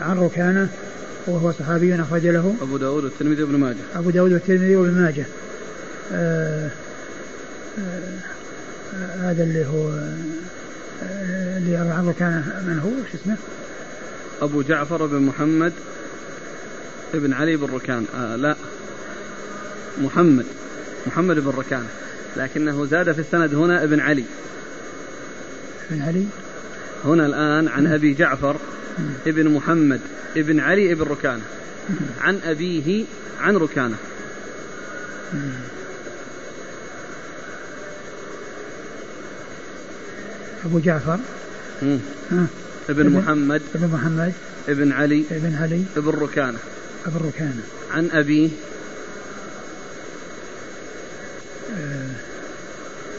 عن ركانة وهو صحابي أخرج له أبو داود والترمذي وابن ماجه. أبو داود والترمذي وابن ماجه. آه آه هذا اللي هو آه اللي عن ركانة من هو شو اسمه؟ أبو جعفر بن محمد ابن علي بن ركان. آه لا. محمد. محمد بن ركان. لكنه زاد في السند هنا ابن علي. ابن علي. هنا الآن عن أبي جعفر. ابن محمد ابن علي ابن ركانة. عن أبيه عن ركانة. أبو جعفر. ابن محمد. ابن محمد. ابن علي. ابن علي. ابن ركانة. ابن ركانة. عن أبيه. آه،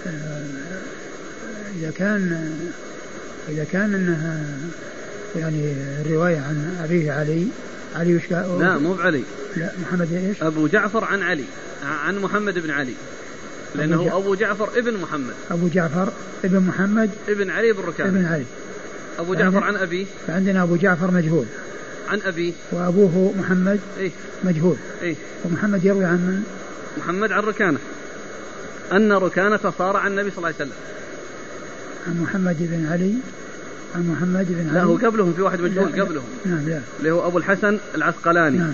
آه، إذا كان إذا كان أنها يعني الرواية عن أبيه علي علي وش لا مو بعلي. لا محمد إيش؟ أبو جعفر عن علي عن محمد بن علي. لأنه أبو, أبو جعفر ابن محمد. أبو جعفر ابن محمد ابن علي بن ركان. ابن علي. أبو جعفر عن أبيه. فعندنا أبو جعفر مجهول. عن أبيه. وأبوه محمد إيه؟ مجهول. إيه؟ ومحمد يروي عن من؟ محمد عن ركانة. أن ركانة صار عن النبي صلى الله عليه وسلم. عن محمد بن علي. عن محمد بن علي لا هو قبلهم في واحد مجهول قبلهم. نعم لا. اللي هو أبو الحسن العسقلاني. نعم.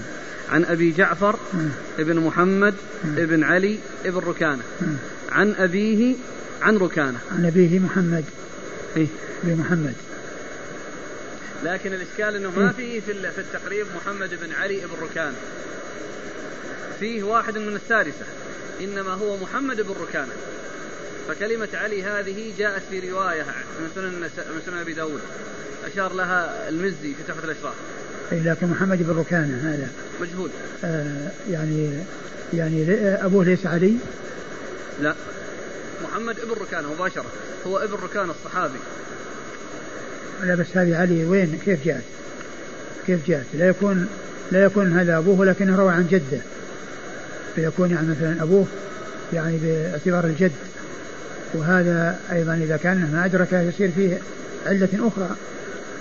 عن أبي جعفر نعم. ابن محمد نعم. ابن علي ابن ركانة. نعم. عن أبيه عن ركانة. عن أبيه محمد. إيه؟ بمحمد لكن الإشكال أنه ما فيه في في التقريب محمد بن علي بن ركانة. فيه واحد من السادسة. إنما هو محمد بن ركانة. فكلمة علي هذه جاءت في رواية من سنن من سنن أبي داود. أشار لها المزي في تحفة الأشراف. أي لكن محمد بن ركانة هذا. مجهول. آه يعني يعني أبوه ليس علي؟ لا. محمد ابن ركانة مباشرة. هو ابن ركانة الصحابي. لا بس هذه علي وين؟ كيف جاءت؟ كيف جاءت؟ لا يكون لا يكون هذا أبوه لكنه روى عن جده. فيكون يعني مثلا أبوه يعني باعتبار الجد. وهذا أيضا إذا كان ما أدرك يصير فيه علة أخرى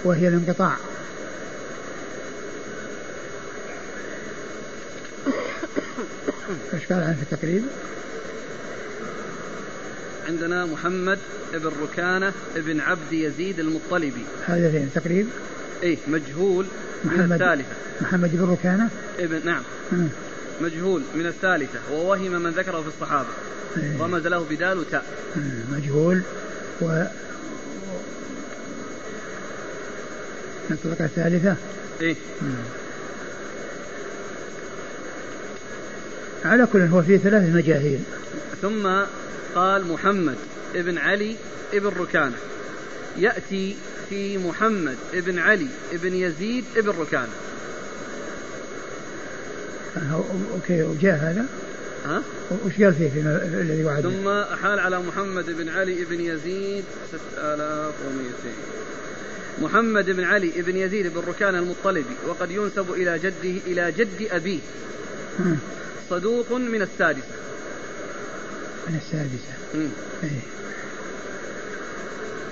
وهي الانقطاع إيش قال عنه في التقريب؟ عندنا محمد ابن ركانة ابن عبد يزيد المطلبي هذا فين تقريب؟ إيه مجهول محمد من الثالثة محمد بن ركانة ابن نعم مم. مجهول من الثالثة ووهم من ذكره في الصحابة إيه. رمز له بدال وتاء. مجهول. و الطبقة الثالثة مم. على كل هو فيه ثلاث مجاهيل. ثم قال محمد ابن علي ابن ركانة. يأتي في محمد ابن علي ابن يزيد ابن ركانة. أوكي وجاء هذا. ها؟ وش قال فيه في الذي وعد ثم أحال على محمد بن علي بن يزيد 6200 محمد بن علي بن يزيد بن ركان المطلبي وقد ينسب إلى جده إلى جد أبيه. صدوق من السادسة. من السادسة. إيه.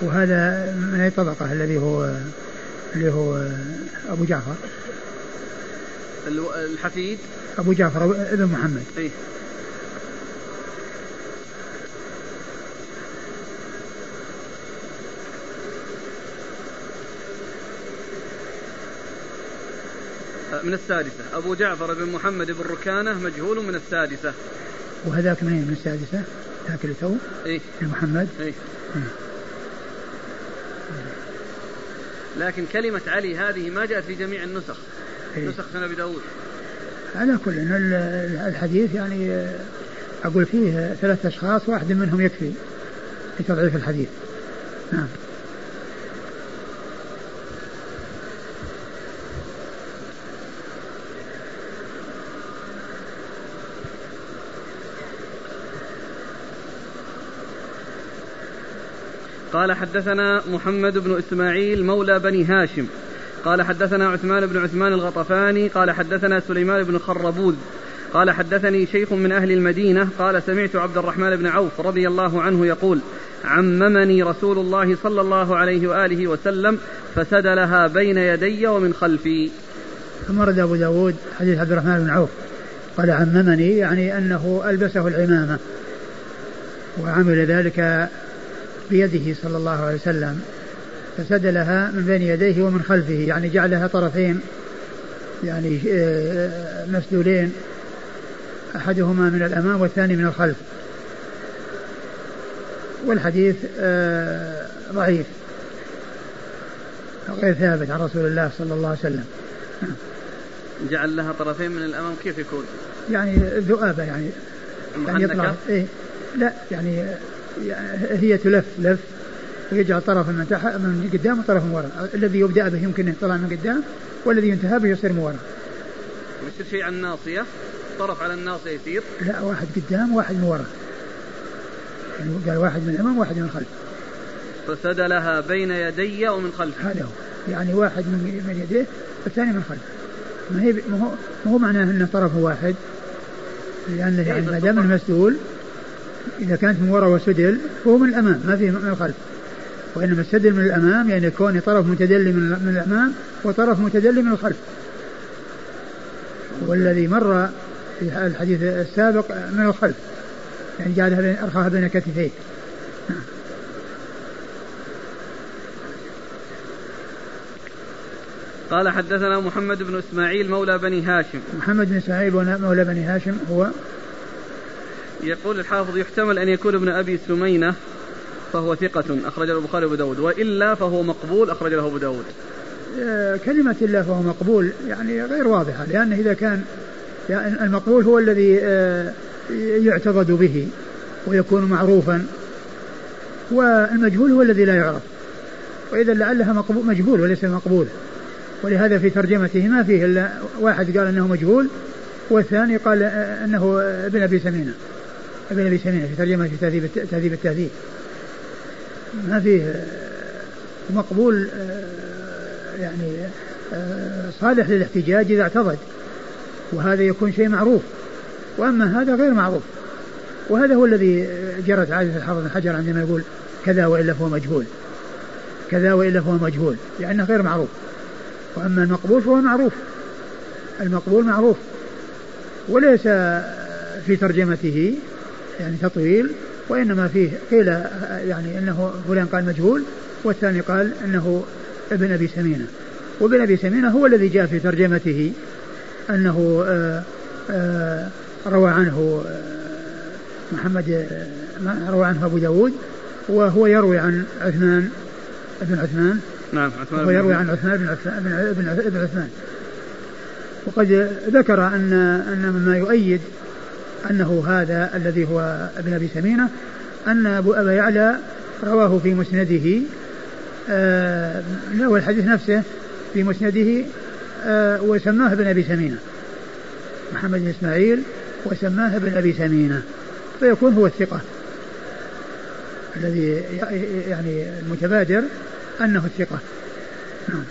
وهذا من أي طبقة؟ الذي هو اللي هو أبو جعفر. الحفيد. أبو جعفر ابن محمد. إيه. من السادسة. أبو جعفر بن محمد بن ركانة مجهول من السادسة. وهذاك من من السادسة؟ ذاك اللي تو؟ إيه. محمد. إيه. مم. لكن كلمة علي هذه ما جاءت في جميع النسخ. إيه. نسخ سنة أبي داود. على كل الحديث يعني أقول فيه ثلاثة أشخاص واحد منهم يكفي في تضعيف الحديث. نعم. قال حدثنا محمد بن إسماعيل مولى بني هاشم. قال حدثنا عثمان بن عثمان الغطفاني قال حدثنا سليمان بن خربوذ قال حدثني شيخ من أهل المدينة قال سمعت عبد الرحمن بن عوف رضي الله عنه يقول عممني رسول الله صلى الله عليه وآله وسلم فسدلها بين يدي ومن خلفي. ثم رد أبو داود حديث عبد الرحمن بن عوف. قال عممني يعني أنه ألبسه العمامة. وعمل ذلك بيده صلى الله عليه وسلم فسدلها من بين يديه ومن خلفه يعني جعلها طرفين يعني آه، مسدولين أحدهما من الأمام والثاني من الخلف. والحديث آه، ضعيف غير ثابت عن رسول الله صلى الله عليه وسلم. جعل لها طرفين من الأمام كيف يكون؟ يعني ذؤابة يعني يعني يطلع إيه لا يعني هي تلف لف ويجعل طرفا من تحت من قدام وطرف من وراء. الذي يبدأ به يمكن يطلع من قدام والذي ينتهى به يصير من وراء. ويصير شيء على الناصيه طرف على الناصية يصير لا واحد قدام واحد من وراء. يعني قال واحد من الامام واحد من الخلف فسدلها بين يدي ومن خلف هذا هو. يعني واحد من من يديه والثاني من خلف ما هي ما هو ما هو معناه أنه طرف واحد؟ لأن يعني ما دام المسدول إذا كانت من وراء وسدل فهو من الأمام ما فيه من الخلف. وإنما السدل من الأمام يعني كون طرف متدلي من الأمام وطرف متدلي من الخلف. والذي مر في الحديث السابق من الخلف يعني جعلها أرخاها بين كتفيه. قال حدثنا محمد بن إسماعيل مولى بني هاشم. محمد بن إسماعيل مولى بني هاشم هو يقول الحافظ يحتمل أن يكون ابن أبي سمينة فهو ثقة أخرج له البخاري وأبو داود. وإلا فهو مقبول أخرج له أبو داود. آه، كلمة إلا فهو مقبول يعني غير واضحة لأن إذا كان يعني المقبول هو الذي آه، يعتقد به ويكون معروفا والمجهول هو الذي لا يعرف. وإذا لعلها مقبول مجهول وليس مقبول. ولهذا في ترجمته ما فيه إلا واحد قال أنه مجهول والثاني قال أنه ابن أبي سمينة. ابن أبي سمينة في ترجمة في تهذيب تهذيب التهذيب. ما فيه مقبول يعني صالح للاحتجاج إذا اعتضد وهذا يكون شيء معروف. وأما هذا غير معروف. وهذا هو الذي جرت عادة الحافظ بن حجر عندما يقول كذا وإلا فهو مجهول. كذا وإلا فهو مجهول. لأنه غير معروف. وأما المقبول فهو معروف. المقبول معروف. وليس في ترجمته يعني تطويل وإنما فيه قيل يعني أنه فلان قال مجهول والثاني قال أنه ابن أبي سمينة. وابن أبي سمينة هو الذي جاء في ترجمته أنه آآ آآ روى عنه محمد روى عنه أبو داود وهو يروي عن عثمان بن عثمان. نعم عثمان ويروي عن عثمان بن عثمان بن عثمان. وقد ذكر أن أن مما يؤيد أنه هذا الذي هو ابن أبي سمينة أن أبو أبا يعلى رواه في مسنده آه هو الحديث نفسه في مسنده آه وسماه ابن أبي سمينة. محمد بن إسماعيل وسماه ابن أبي سمينة. فيكون هو الثقة. الذي يعني المتبادر أنه الثقة. نعم.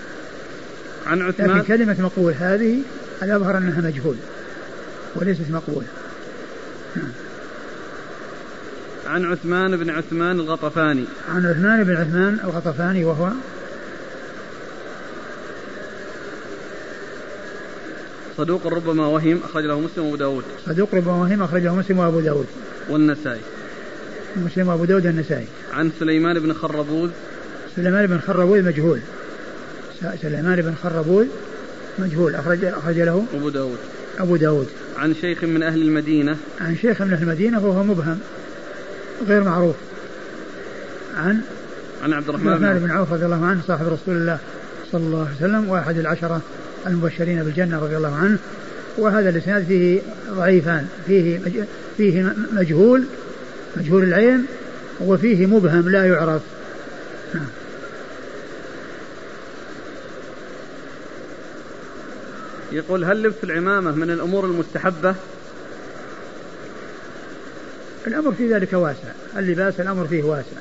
عن عثمان لكن كلمة مقبول هذه الأظهر أنها مجهول وليست مقبولة. عن عثمان بن عثمان الغطفاني. عن عثمان بن عثمان الغطفاني وهو صدوق ربما وهم أخرج له مسلم وأبو داود. صدوق ربما وهم أخرج له مسلم وأبو داود. والنسائي. مسلم وأبو داود والنسائي. عن سليمان بن خربوذ سليمان بن خربوذ مجهول. سليمان بن خربوذ مجهول. أخرج أخرج له أبو داود. أبو داود. عن شيخ من أهل المدينة. عن شيخ من أهل المدينة وهو مبهم غير معروف. عن عن عبد الرحمن, بن, بن عوف رضي الله عنه صاحب رسول الله صلى الله عليه وسلم وأحد العشرة المبشرين بالجنة رضي الله عنه. وهذا الإسناد فيه ضعيفان فيه فيه مجهول مجهول العين وفيه مبهم لا يعرف. نعم. يقول هل لبس العمامة من الأمور المستحبة؟ الأمر في ذلك واسع. اللباس الأمر فيه واسع.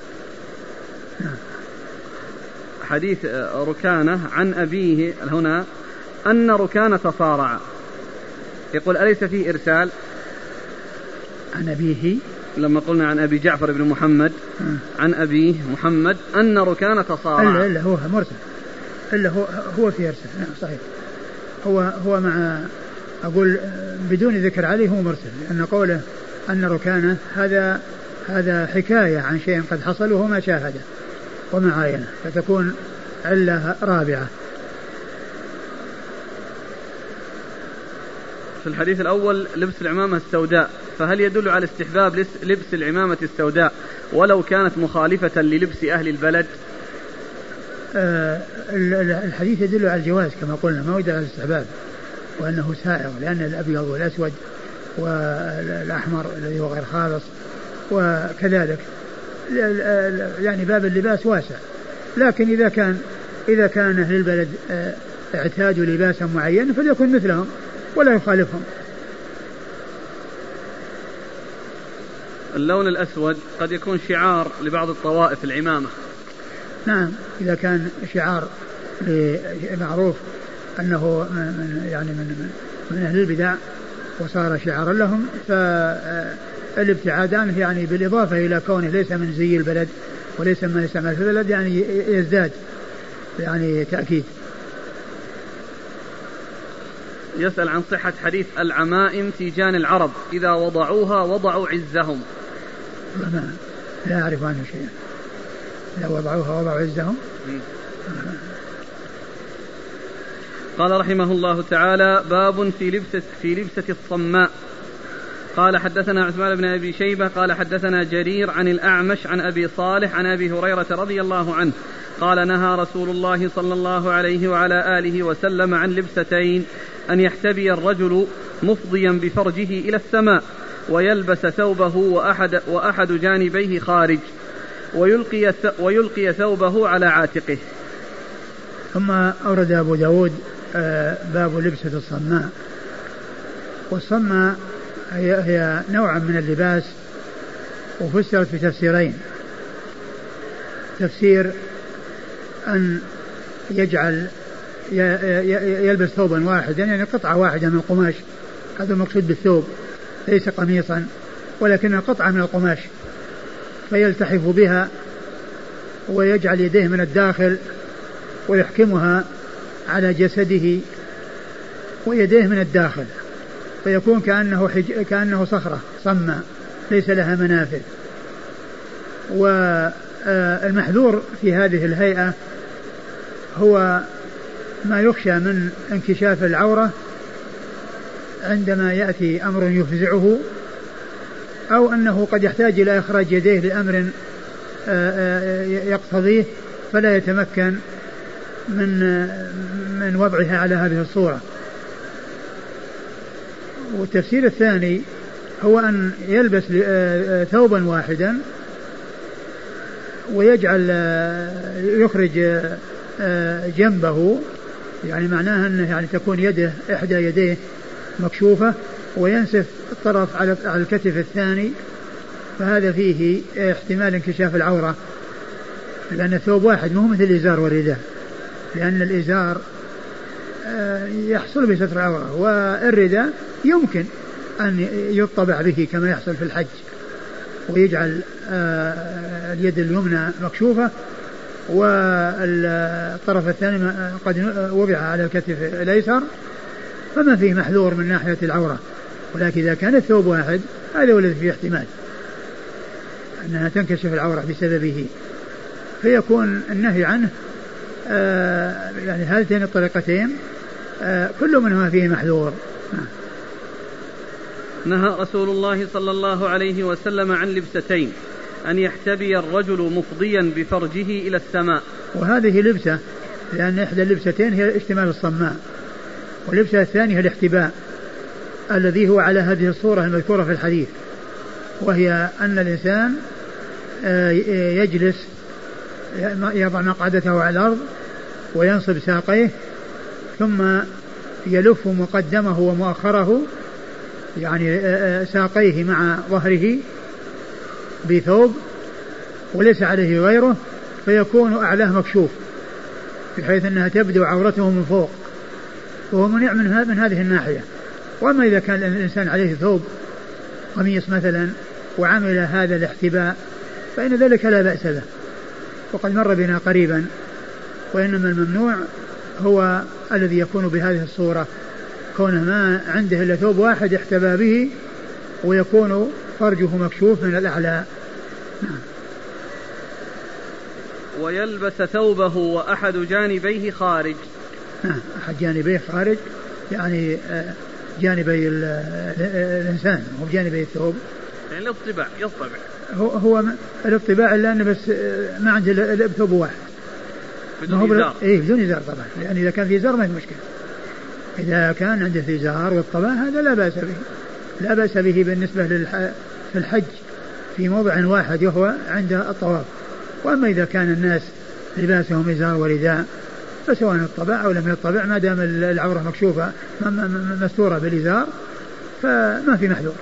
حديث ركانة عن أبيه هنا أن ركانة تصارع يقول أليس فيه إرسال؟ عن أبيه؟ لما قلنا عن أبي جعفر بن محمد عن أبيه محمد أن ركانة صار إلا إلا هو مرسل. إلا هو هو في إرسال. نعم صحيح. هو هو مع أقول بدون ذكر عليه هو مرسل لأن قوله أن ركانة هذا هذا حكاية عن شيء قد حصل وهو ما شاهده وما عاينة فتكون علة رابعة. في الحديث الأول لبس العمامة السوداء فهل يدل على استحباب لبس العمامة السوداء ولو كانت مخالفة للبس أهل البلد؟ الحديث يدل على الجواز كما قلنا ما يدل على الاستحباب وأنه سائغ لأن الأبيض والأسود والأحمر الذي هو غير خالص وكذلك يعني باب اللباس واسع. لكن إذا كان إذا كان أهل البلد آه، اعتادوا لباسا معينا فليكن مثلهم ولا يخالفهم. اللون الأسود قد يكون شعار لبعض الطوائف العمامة. نعم إذا كان شعار معروف أنه من يعني من من أهل البدع وصار شعارا لهم فالابتعاد عنه يعني بالإضافة إلى كونه ليس من زي البلد وليس من يستعمل في البلد يعني يزداد يعني تأكيد. يسأل عن صحة حديث العمائم تيجان العرب إذا وضعوها وضعوا عزهم. لا, لا أعرف عنه شيئا. إذا وضعوها وضعوا عزهم. قال رحمه الله تعالى باب في لبسة في لبسة الصماء. قال حدثنا عثمان بن أبي شيبة قال حدثنا جرير عن الأعمش عن أبي صالح عن أبي هريرة رضي الله عنه. قال نهى رسول الله صلى الله عليه وعلى آله وسلم عن لبستين أن يحتبي الرجل مفضيا بفرجه إلى السماء ويلبس ثوبه وأحد وأحد جانبيه خارج. ويلقي ويلقي ثوبه على عاتقه. ثم أورد أبو داود آه، باب لبسة الصماء. والصماء هي, هي نوع من اللباس وفسرت بتفسيرين تفسير أن يجعل يلبس ثوبا واحدا يعني قطعة واحدة من القماش. هذا المقصود بالثوب ليس قميصا ولكنها قطعة من القماش. فيلتحف بها ويجعل يديه من الداخل ويحكمها على جسده ويديه من الداخل فيكون كأنه حج... كأنه صخرة صماء ليس لها منافذ. والمحذور في هذه الهيئة هو ما يخشى من انكشاف العورة عندما يأتي أمر يفزعه أو أنه قد يحتاج إلى إخراج يديه لأمر يقتضيه فلا يتمكن من من وضعها على هذه الصورة. والتفسير الثاني هو أن يلبس آه، آه، ثوبا واحدا ويجعل آه، يخرج جنبه يعني معناها أنه يعني تكون يده إحدى يديه مكشوفة وينسف الطرف على الكتف الثاني فهذا فيه احتمال انكشاف العورة لأن الثوب واحد مو مثل الإزار والرداء لأن الإزار آه، يحصل بستر العورة والرداء يمكن أن يطبع به كما يحصل في الحج ويجعل آه، اليد اليمنى مكشوفة والطرف الثاني قد وضع على الكتف الأيسر فما فيه محذور من ناحية العورة. ولكن إذا كان الثوب واحد هذا هو الذي فيه احتمال. أنها تنكشف العورة بسببه. فيكون النهي عنه آه يعني هاتين الطريقتين آه كل منهما فيه محذور. نعم. نهى رسول الله صلى الله عليه وسلم عن لبستين أن يحتبي الرجل مفضيا بفرجه إلى السماء. وهذه لبسة لأن إحدى اللبستين هي اشتمال الصماء واللبسة الثانية الاحتباء. الذي هو على هذه الصورة المذكورة في الحديث وهي أن الإنسان آه، يجلس يضع مقعدته على الأرض وينصب ساقيه ثم يلف مقدمه ومؤخره يعني آه، آه، ساقيه مع ظهره بثوب وليس عليه غيره فيكون أعلاه مكشوف بحيث أنها تبدو عورته من فوق وهو منع من, من هذه الناحية. وأما إذا كان الإنسان عليه ثوب قميص مثلا وعمل هذا الاحتباء فإن ذلك لا بأس به. وقد مر بنا قريبا وإنما الممنوع هو الذي يكون بهذه الصورة. كونه ما عنده إلا ثوب واحد احتبى به ويكون فرجه مكشوف من الأعلى. نعم. ويلبس ثوبه وأحد جانبيه خارج. نعم أحد جانبيه خارج يعني آه، جانبي الإنسان مو بجانبي الثوب. يعني الاطباع يطبع. هو هو الاطباع الا انه بس ما عنده الا ثوب واحد. بدون إزار. اي بدون إزار طبعا. يعني إذا كان في إزار ما في مشكلة. إذا كان عنده ازار والطبع هذا لا بأس به. لا بأس به بالنسبة للح... في الحج في موضع واحد وهو عند الطواف. وأما إذا كان الناس لباسهم إزار ورداء فسواء الطبع أو لم يطبع ما دام العورة مكشوفة مستورة بالإزار فما في محذور.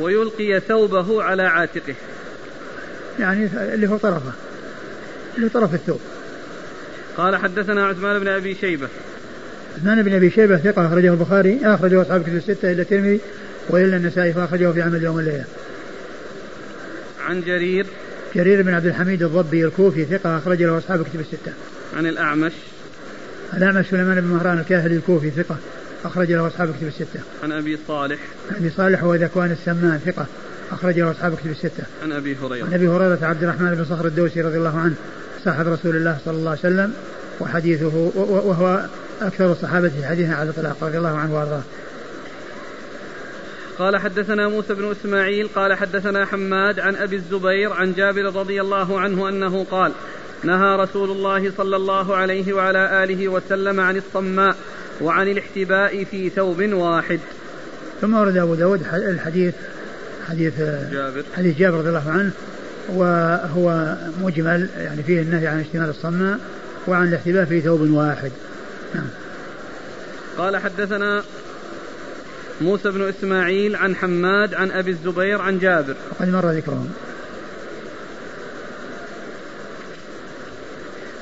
ويلقي ثوبه على عاتقه. يعني اللي هو طرفه اللي هو طرف الثوب. قال حدثنا عثمان بن أبي شيبة. عثمان بن أبي شيبة ثقة أخرجه البخاري أخرجه أصحاب كتب الستة إلا الترمذي وإلا النسائي فأخرجه في عمل يوم الليلة. عن جرير جرير بن عبد الحميد الضبي الكوفي ثقة أخرج له أصحاب كتب الستة. عن الأعمش الأعمش سليمان بن مهران الكاهلي الكوفي ثقة أخرج له أصحاب كتب الستة. عن أبي صالح. عن أبي صالح هو ذكوان السمان ثقة أخرج له أصحاب كتب الستة. عن أبي هريرة. عن أبي هريرة عبد الرحمن بن صخر الدوسي رضي الله عنه صاحب رسول الله صلى الله عليه وسلم وحديثه وهو أكثر الصحابة حديثا على الإطلاق رضي الله عنه وأرضاه. قال حدثنا موسى بن إسماعيل قال حدثنا حماد عن أبي الزبير عن جابر رضي الله عنه أنه قال نهى رسول الله صلى الله عليه وعلى آله وسلم عن الصماء وعن الاحتباء في ثوب واحد. ثم ورد أبو داود الحديث حديث جابر. حديث جابر رضي الله عنه وهو مجمل يعني فيه النهي عن اشتمال الصماء وعن الاحتباء في ثوب واحد. نعم. قال حدثنا موسى بن إسماعيل عن حماد عن أبي الزبير عن جابر. وقد مر ذكرهم.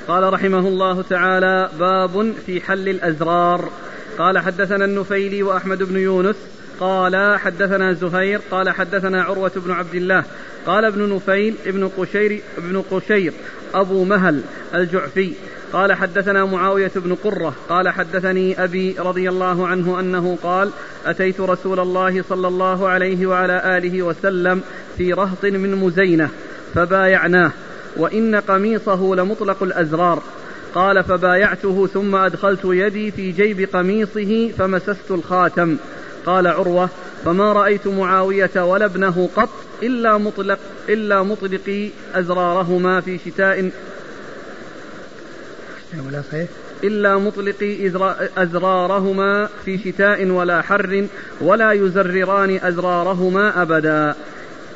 قال رحمه الله تعالى باب في حل الأزرار. قال حدثنا النفيلي وأحمد بن يونس. قال حدثنا زهير. قال حدثنا عروة بن عبد الله. قال ابن نفيل ابن قشير ابن قشير أبو مهل الجعفي. قال حدثنا معاوية بن قرة قال حدثني أبي رضي الله عنه أنه قال أتيت رسول الله صلى الله عليه وعلى آله وسلم في رهط من مزينة فبايعناه وإن قميصه لمطلق الأزرار. قال فبايعته ثم أدخلت يدي في جيب قميصه فمسست الخاتم. قال عروة فما رأيت معاوية ولا ابنه قط إلا مطلق إلا مطلقي أزرارهما في شتاء ولا صحيح. إلا مطلقي أزرارهما في شتاء ولا حر ولا يزرران أزرارهما أبدا.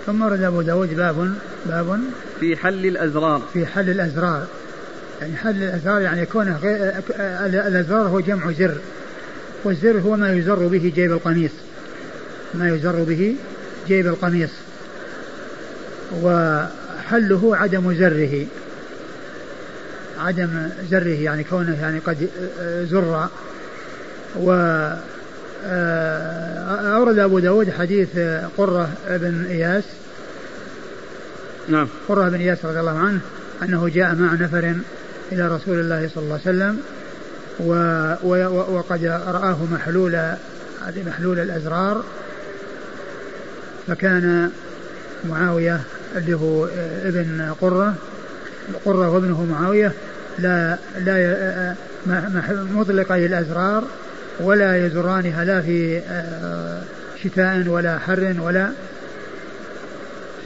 ثم ورد أبو داود باب باب في حل الأزرار. في حل الأزرار. يعني حل الأزرار يعني يكون الأزرار هو جمع زر والزر هو ما يزر به جيب القميص. ما يزر به جيب القميص. وحله عدم زره. عدم زره يعني كونه يعني قد زر. و آه، أورد أبو داود حديث قرة بن إياس. نعم. قرة بن إياس رضي الله عنه أنه جاء مع نفر إلى رسول الله صلى الله عليه وسلم و و وقد رآه محلول محلول الأزرار. فكان معاوية اللي هو ابن قرة. قرة وابنه معاوية لا لا مطلقي الأزرار ولا يزرانها لا في آه، شتاء ولا حر ولا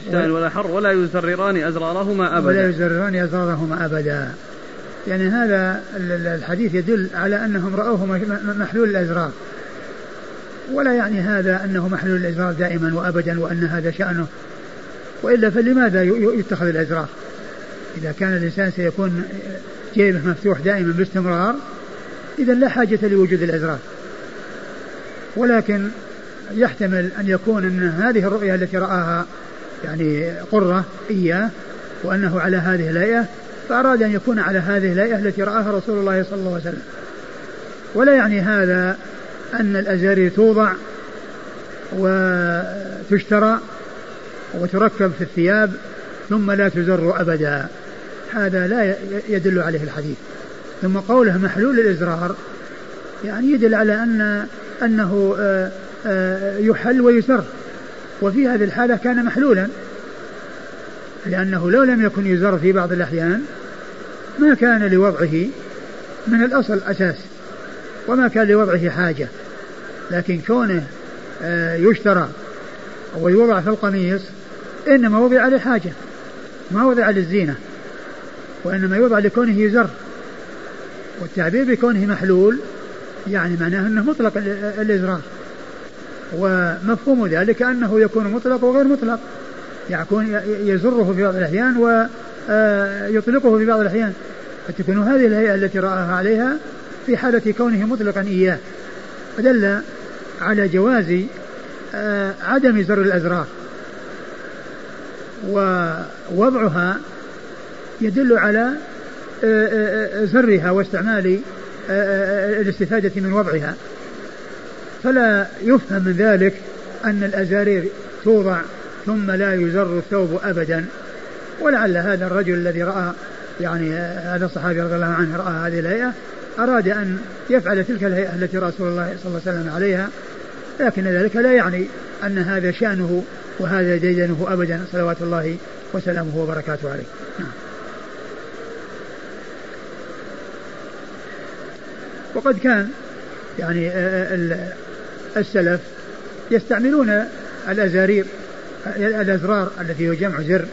شتاء ولا حر ولا يزرران أزرارهما أبدا. ولا يزرران أزرارهما أبدا. يعني هذا الحديث يدل على أنهم رأوه محلول الأزرار. ولا يعني هذا أنه محلول الأزرار دائما وأبدا وأن هذا شأنه. وإلا فلماذا يتخذ الأزرار؟ إذا كان الإنسان سيكون جيبه مفتوح دائما باستمرار إذا لا حاجة لوجود الأزرار. ولكن يحتمل أن يكون أن هذه الرؤيا التي رآها يعني قرة إياه وأنه على هذه الهيئة فأراد أن يكون على هذه الهيئة التي رآها رسول الله صلى الله عليه وسلم. ولا يعني هذا أن الأزارير توضع وتشترى وتركب في الثياب ثم لا تزر أبدا. هذا لا يدل عليه الحديث. ثم قوله محلول الإزرار يعني يدل على أن أنه آه، آه، يحل ويسر وفي هذه الحالة كان محلولا لأنه لو لم يكن يزر في بعض الأحيان ما كان لوضعه من الأصل أساس وما كان لوضعه حاجة. لكن كونه آه، يشترى ويوضع في القميص إنما وضع لحاجة ما وضع للزينة. وإنما يوضع لكونه يزر. والتعبير بكونه محلول يعني معناه أنه مطلق الإزرار. ومفهوم ذلك أنه يكون مطلق وغير مطلق. يكون يزره في بعض الأحيان ويطلقه في بعض الأحيان. فتكون هذه الهيئة التي رآها عليها في حالة كونه مطلقا إياه. فدل على جواز آه، عدم زر الأزرار. ووضعها يدل على آه، آه، زرها واستعمال الاستفادة من وضعها. فلا يفهم من ذلك أن الأزارير توضع ثم لا يزر الثوب أبدا. ولعل هذا الرجل الذي رأى يعني هذا الصحابي رضي الله عنه رأى هذه الهيئة أراد أن يفعل تلك الهيئة التي رسول الله صلى الله عليه وسلم عليها. لكن ذلك لا يعني أن هذا شأنه وهذا ديدنه أبدا. صلوات الله وسلامه وبركاته عليه. نعم. وقد كان يعني آه، آه، السلف يستعملون الأزارير الأزرار التي هو جمع زر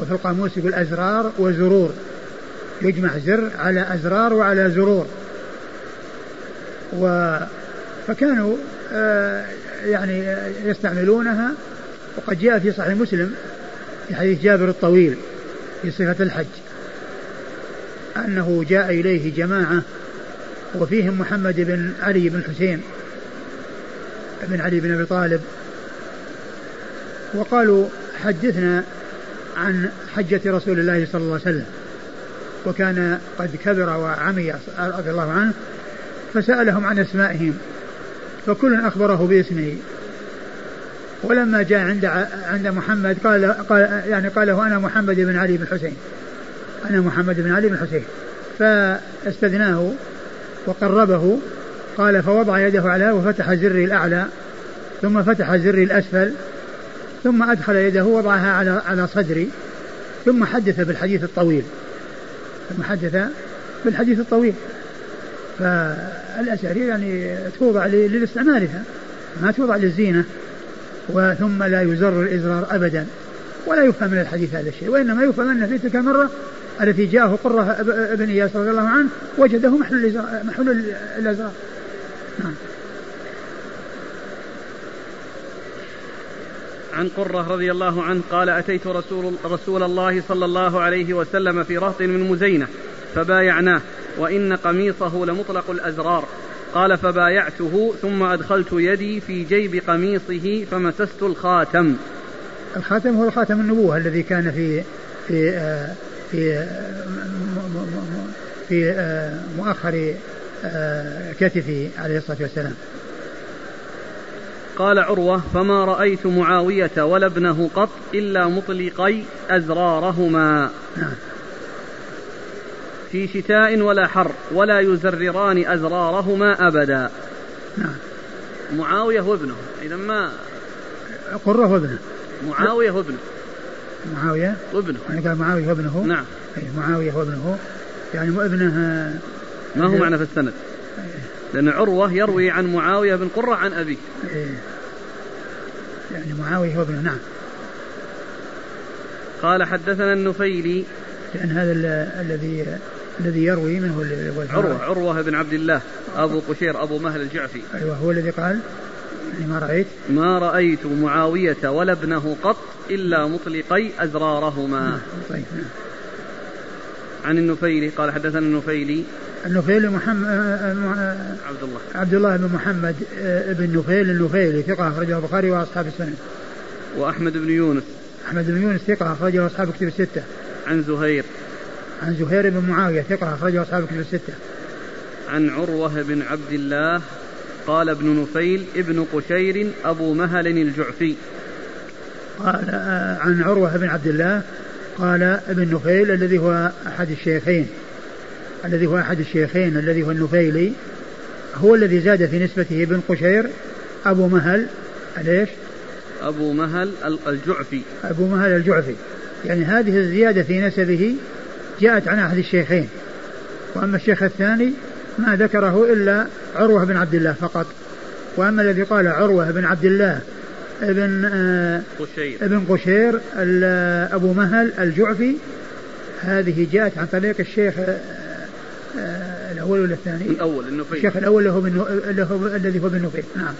وفي القاموس يقول أزرار وزرور يجمع زر على أزرار وعلى زرور. و فكانوا آه، يعني يستعملونها وقد جاء في صحيح مسلم في حديث جابر الطويل في صفة الحج أنه جاء إليه جماعة وفيهم محمد بن علي بن حسين بن علي بن أبي طالب. وقالوا حدثنا عن حجة رسول الله صلى الله عليه وسلم وكان قد كبر وعمي رضي الله عنه فسألهم عن أسمائهم فكل أخبره باسمه. ولما جاء عند عند محمد قال قال يعني قال له أنا محمد بن علي بن حسين أنا محمد بن علي بن حسين فاستدناه وقربه قال فوضع يده على وفتح زري الأعلى ثم فتح زري الأسفل ثم أدخل يده وضعها على على صدري ثم حدث بالحديث الطويل. ثم حدث بالحديث الطويل. فالاسارير يعني توضع لاستعمالها ما توضع للزينة. وثم لا يزر الإزرار أبدا ولا يفهم من الحديث هذا الشيء وإنما يفهم أن في تلك المرة التي جاءه قرة ابن إياس رضي الله عنه وجده محل محل الأزرار. نعم. عن قرة رضي الله عنه قال أتيت رسول, رسول الله صلى الله عليه وسلم في رهط من مزينة فبايعناه وإن قميصه لمطلق الأزرار. قال فبايعته ثم أدخلت يدي في جيب قميصه فمسست الخاتم. الخاتم هو الخاتم النبوة الذي كان في في آه، في آه، في آه، مؤخر كتفه عليه الصلاة والسلام. قال عروة فما رأيت معاوية ولا ابنه قط إلا مطلقي أزرارهما. نعم. في شتاء ولا حر ولا يزرران أزرارهما أبدا. نعم. معاوية وابنه إذا ما؟ قرة وابنه معاوية وابنه معاوية؟ وابنه. يعني قال معاوية وابنه؟ نعم. أي معاوية وابنه. يعني ابنه ما هو معنى في السند؟ لأن عروة يروي عن معاوية بن قرة عن أبيه. إيه. يعني معاوية وابنه نعم. قال حدثنا النفيلي. لأن هذا الذي الذي يروي منه عروة عروة بن عبد الله أبو قشير أبو مهل الجعفي. أيوه هو الذي قال؟ ما رأيت؟ ما رأيت معاوية ولا ابنه قط إلا مطلقي أزرارهما. نعم طيب نعم. عن النفيلي قال حدثنا النفيلي. النفيلي محمد آه، آه، آه، عبد الله عبد الله بن محمد بن نفيل النفيلي ثقة أخرجه البخاري وأصحاب السنة وأحمد بن يونس. أحمد بن يونس ثقة أخرجه أصحاب كتب الستة. عن زهير. عن زهير بن معاوية ثقة أخرجه أصحاب الكتب الستة. عن عروة بن عبد الله قال ابن نفيل ابن قشير أبو مهل الجعفي. قال آه، عن عروة بن عبد الله قال ابن نفيل الذي هو أحد الشيخين الذي هو أحد الشيخين الذي هو النفيلي هو الذي زاد في نسبته ابن قشير أبو مهل ليش؟ أبو مهل الجعفي. أبو مهل الجعفي. يعني هذه الزيادة في نسبه جاءت عن أحد الشيخين. وأما الشيخ الثاني ما ذكره إلا عروة بن عبد الله فقط. وأما الذي قال عروة بن عبد الله ابن آه قشير. ابن قشير أبو مهل الجعفي هذه جاءت عن طريق الشيخ آه آه الأول ولا الثاني؟ الأول النفيل. الشيخ الأول اللي هو الذي هو بن نفيل. نعم.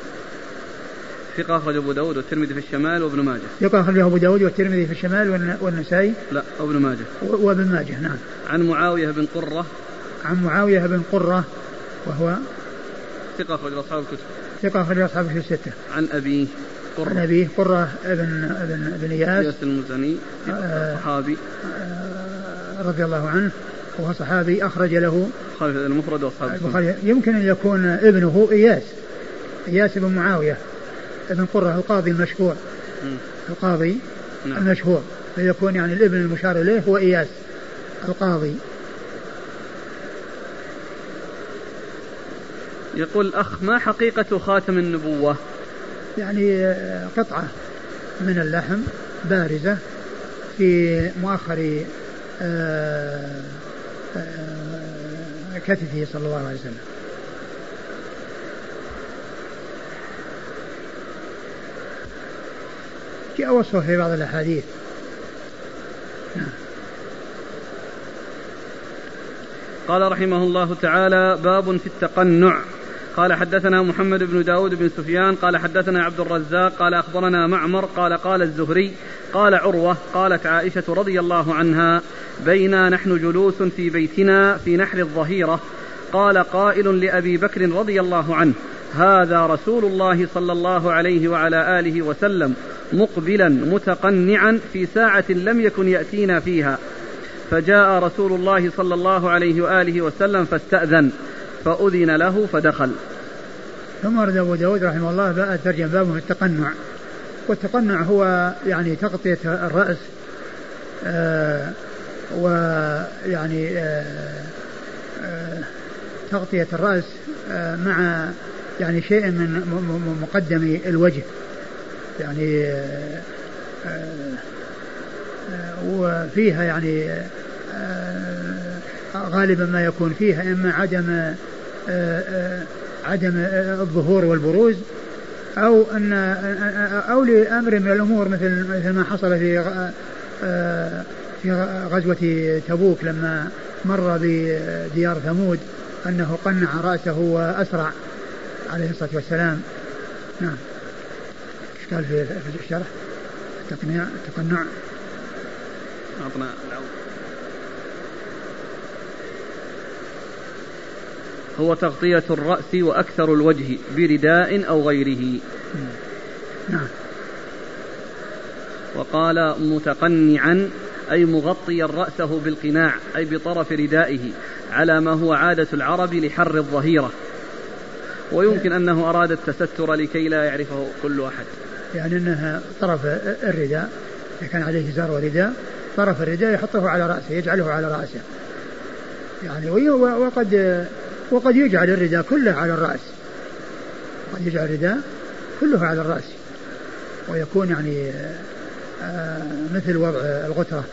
ثقة أخرج أبو داود والترمذي في الشمال وابن ماجه. ثقة أخرجه أبو داود والترمذي في الشمال والنسائي. لا وابن ماجه. وابن ماجه نعم. عن معاوية بن قرة عن معاوية بن قرة وهو ثقة أخرج أصحاب الكتب. ثقة أخرج أصحاب الكتب الستة. عن أبيه قرة. عن أبيه قرة ابن ابن ابن إياس. إياس المزني آه صحابي. آه رضي الله عنه. وهو صحابي أخرج له. البخاري المفرد وأصحاب يمكن أن يكون ابنه إياس. إياس بن معاوية ابن قرة القاضي المشهور. القاضي نعم. المشهور. فيكون يعني الابن المشار إليه هو إياس القاضي. يقول الأخ ما حقيقة خاتم النبوة؟ يعني قطعة من اللحم بارزة في مؤخر آه، آه، كتفه صلى الله عليه وسلم. جاء وصفه في بعض الأحاديث. قال رحمه الله تعالى باب في التقنع. قال حدثنا محمد بن داود بن سفيان قال حدثنا عبد الرزاق قال أخبرنا معمر قال قال الزهري قال عروة قالت عائشة رضي الله عنها بينا نحن جلوس في بيتنا في نحر الظهيرة. قال قائل لأبي بكر رضي الله عنه هذا رسول الله صلى الله عليه وعلى آله وسلم مقبلا متقنعا في ساعة لم يكن يأتينا فيها. فجاء رسول الله صلى الله عليه وآله وسلم فاستأذن. فأذن له فدخل. ثم ورد أبو داود رحمه الله بقى ترجم بابه في التقنع. والتقنع هو يعني تغطية الرأس آه ويعني آه آه تغطية الرأس مع يعني شيء من مقدم الوجه. يعني وفيها يعني غالبا ما يكون فيها إما عدم عدم الظهور والبروز أو أن أو لأمر من الأمور مثل مثل ما حصل في آه، في غزوة تبوك لما مر بديار ثمود أنه قنع رأسه وأسرع عليه الصلاة والسلام. نعم. في في الشرح؟ التقنيع التقنع أعطنا هو تغطية الرأس وأكثر الوجه برداء أو غيره. نعم وقال متقنعا أي مغطيا رأسه بالقناع أي بطرف ردائه على ما هو عادة العرب لحر الظهيرة. ويمكن أنه أراد التستر لكي لا يعرفه كل أحد. يعني أنها طرف الرداء إذا كان عليه زار ورداء طرف الرداء يحطه على رأسه يجعله على رأسه. يعني وقد وقد يجعل الرداء كله على الرأس. قد يجعل الرداء كله على الرأس. ويكون يعني آه، مثل وضع الغترة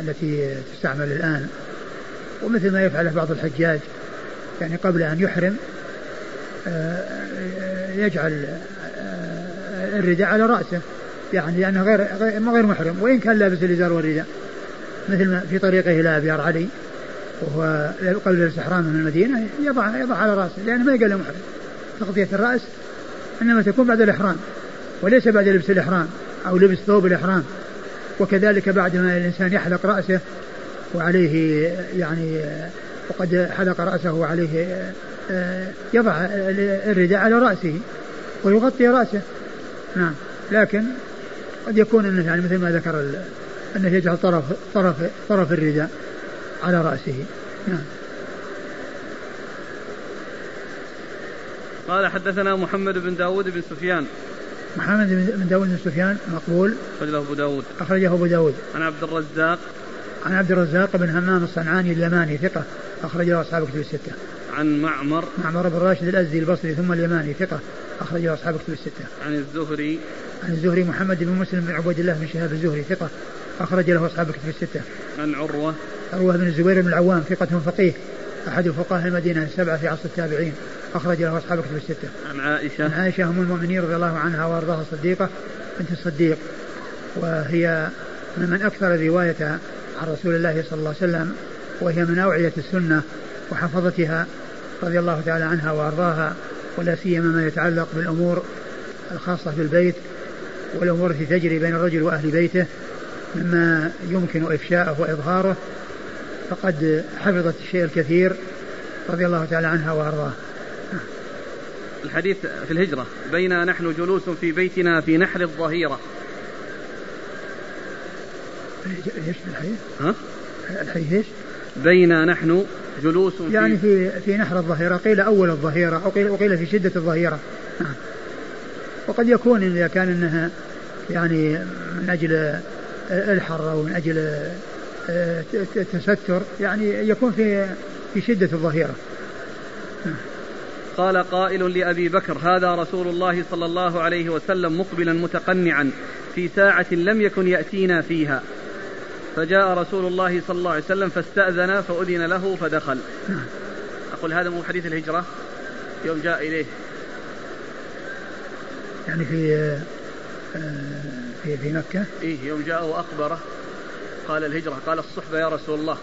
التي تستعمل الآن. ومثل ما يفعله بعض الحجاج يعني قبل أن يحرم آه، يجعل آه، الرداء على رأسه. يعني لأنه غير غير محرم. وإن كان لابس الإزار والرداء مثل ما في طريقه إلى أبيار علي وهو قبل الاستحرام من المدينة يضع يضع على رأسه لأنه ما يقال له محرم. تغطية الرأس إنما تكون بعد الإحرام وليس بعد لبس الإحرام أو لبس ثوب الإحرام. وكذلك بعد ما الإنسان يحلق رأسه وعليه يعني وقد حلق رأسه وعليه يضع الرداء على رأسه ويغطي رأسه. نعم. لكن قد يكون إنه يعني مثل ما ذكر أنه يجعل طرف طرف طرف الرداء. على رأسه. نعم. قال حدثنا محمد بن داود بن سفيان. محمد بن داود بن سفيان مقبول. أخرجه أبو داود. أخرجه أبو داود. عن عبد الرزاق. عن عبد الرزاق بن همام الصنعاني اليماني ثقة. أخرجه أصحاب كتب الستة. عن معمر. معمر بن راشد الأزدي البصري ثم اليماني ثقة. أخرجه أصحاب كتب الستة. عن الزهري. عن الزهري محمد بن مسلم بن عبيد الله بن شهاب الزهري ثقة. أخرج له أصحاب كتب الستة. عن عروة. عروة بن الزبير بن العوام ثقة فقيه أحد فقهاء المدينة السبعة في عصر التابعين. أخرج له أصحاب كتب الستة. عن عائشة. عن عائشة أم المؤمنين رضي الله عنها وأرضاها الصديقة بنت الصديق. وهي ممن أكثر رواية عن رسول الله صلى الله عليه وسلم وهي من أوعية السنة وحفظتها رضي الله تعالى عنها وأرضاها ولا سيما ما يتعلق بالأمور الخاصة بالبيت والأمور التي تجري بين الرجل وأهل بيته. مما يمكن إفشاءه وإظهاره فقد حفظت الشيء الكثير رضي الله تعالى عنها وأرضاها الحديث في الهجرة بين نحن جلوس في بيتنا في نحر الظهيرة إيش الحديث؟ ها؟ الحديث إيش؟ بين نحن جلوس في يعني في في نحر الظهيرة قيل أول الظهيرة أو قيل وقيل في شدة الظهيرة. وقد يكون إذا كان أنها يعني من أجل الحر أو من أجل التستر يعني يكون في في شدة الظهيرة. قال قائل لأبي بكر هذا رسول الله صلى الله عليه وسلم مقبلا متقنعا في ساعة لم يكن يأتينا فيها فجاء رسول الله صلى الله عليه وسلم فاستأذن فأذن له فدخل. أقول هذا مو حديث الهجرة يوم جاء إليه يعني في آه، في في مكة. إيه يوم جاء وأخبره قال الهجرة قال الصحبة يا رسول الله.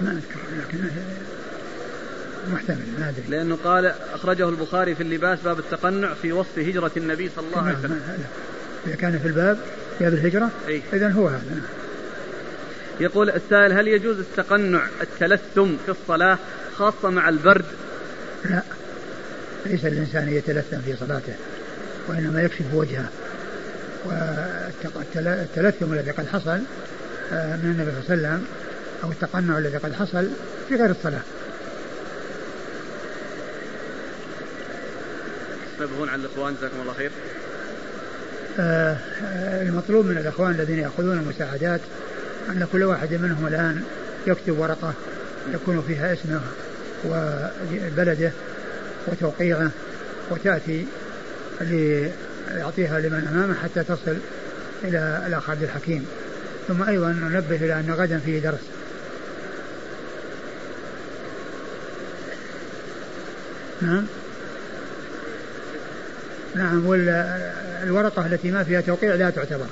ما أذكر لكن محتمل ما أدري. لأنه قال أخرجه البخاري في اللباس باب التقنع في وصف هجرة النبي صلى الله عليه وسلم. إذا كان في الباب باب الهجرة إيه؟ إذا هو هذا يقول السائل هل يجوز التقنع التلثم في الصلاة خاصة مع البرد؟ لا. ليس الإنسان يتلثم في صلاته وإنما يكشف وجهه. والتلثم الذي قد حصل آه، من النبي صلى الله عليه وسلم أو التقنع الذي قد حصل في غير الصلاة. تنبهون عن الإخوان جزاكم الله خير. آه المطلوب من الإخوان الذين يأخذون المساعدات أن كل واحد منهم الآن يكتب ورقة يكون فيها اسمه وبلده وتوقيعه وتأتي ليعطيها لمن أمامه حتى تصل إلى الأخ عبد الحكيم. ثم أيضا ننبه إلى أن غدا فيه درس. نعم. نعم والورقة التي ما فيها توقيع لا تعتبر.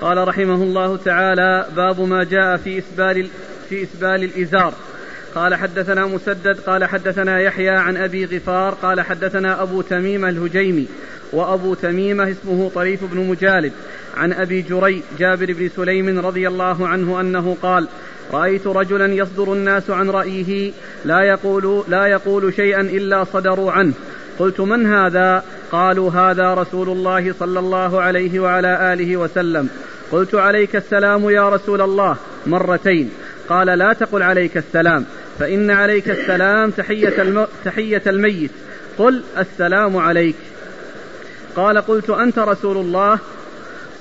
قال رحمه الله تعالى باب ما جاء في إسبال في إسبال الإزار. قال حدثنا مسدد قال حدثنا يحيى عن أبي غفار قال حدثنا أبو تميمة الهجيمي وأبو تميمة اسمه طريف بن مجالد. عن أبي جري جابر بن سليم رضي الله عنه أنه قال رأيت رجلا يصدر الناس عن رأيه لا يقول لا يقول شيئا إلا صدروا عنه. قلت من هذا؟ قالوا هذا رسول الله صلى الله عليه وعلى آله وسلم. قلت عليك السلام يا رسول الله. مرتين. قال لا تقل عليك السلام. فإن عليك السلام تحية, الم... تحية الميت. قل السلام عليك. قال قلت أنت رسول الله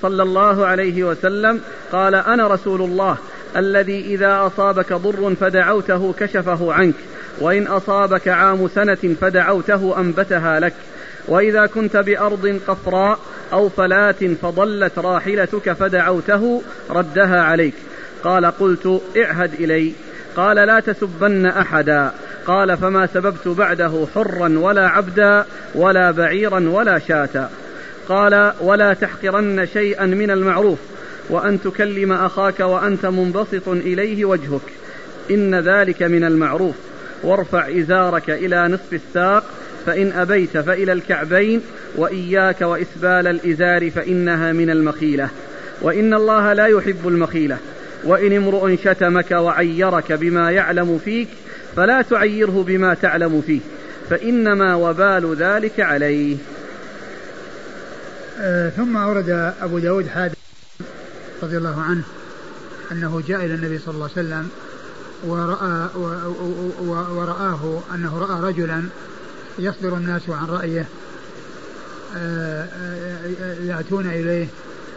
صلى الله عليه وسلم. قال أنا رسول الله الذي إذا أصابك ضر فدعوته كشفه عنك وإن أصابك عام سنة فدعوته أنبتها لك. وإذا كنت بأرض قفراء أو فلاة فضلت راحلتك فدعوته ردها عليك. قال قلت اعهد إلي. قال لا تسبن أحدا. قال فما سببت بعده حرا ولا عبدا ولا بعيرا ولا شاتا قال ولا تحقرن شيئا من المعروف وأن تكلم أخاك وأنت منبسط إليه وجهك. إن ذلك من المعروف. وارفع إزارك إلى نصف الساق فإن أبيت فإلى الكعبين وإياك وإسبال الإزار فإنها من المخيلة. وإن الله لا يحب المخيلة. وإن امرؤ شتمك وعيرك بما يعلم فيك فلا تعيره بما تعلم فيه فإنما وبال ذلك عليه. آه ثم أورد أبو داود حادث رضي الله عنه أنه جاء إلى النبي صلى الله عليه وسلم ورأى ورآه أنه رأى رجلا يصدر الناس عن رأيه آه، آه، يأتون إليه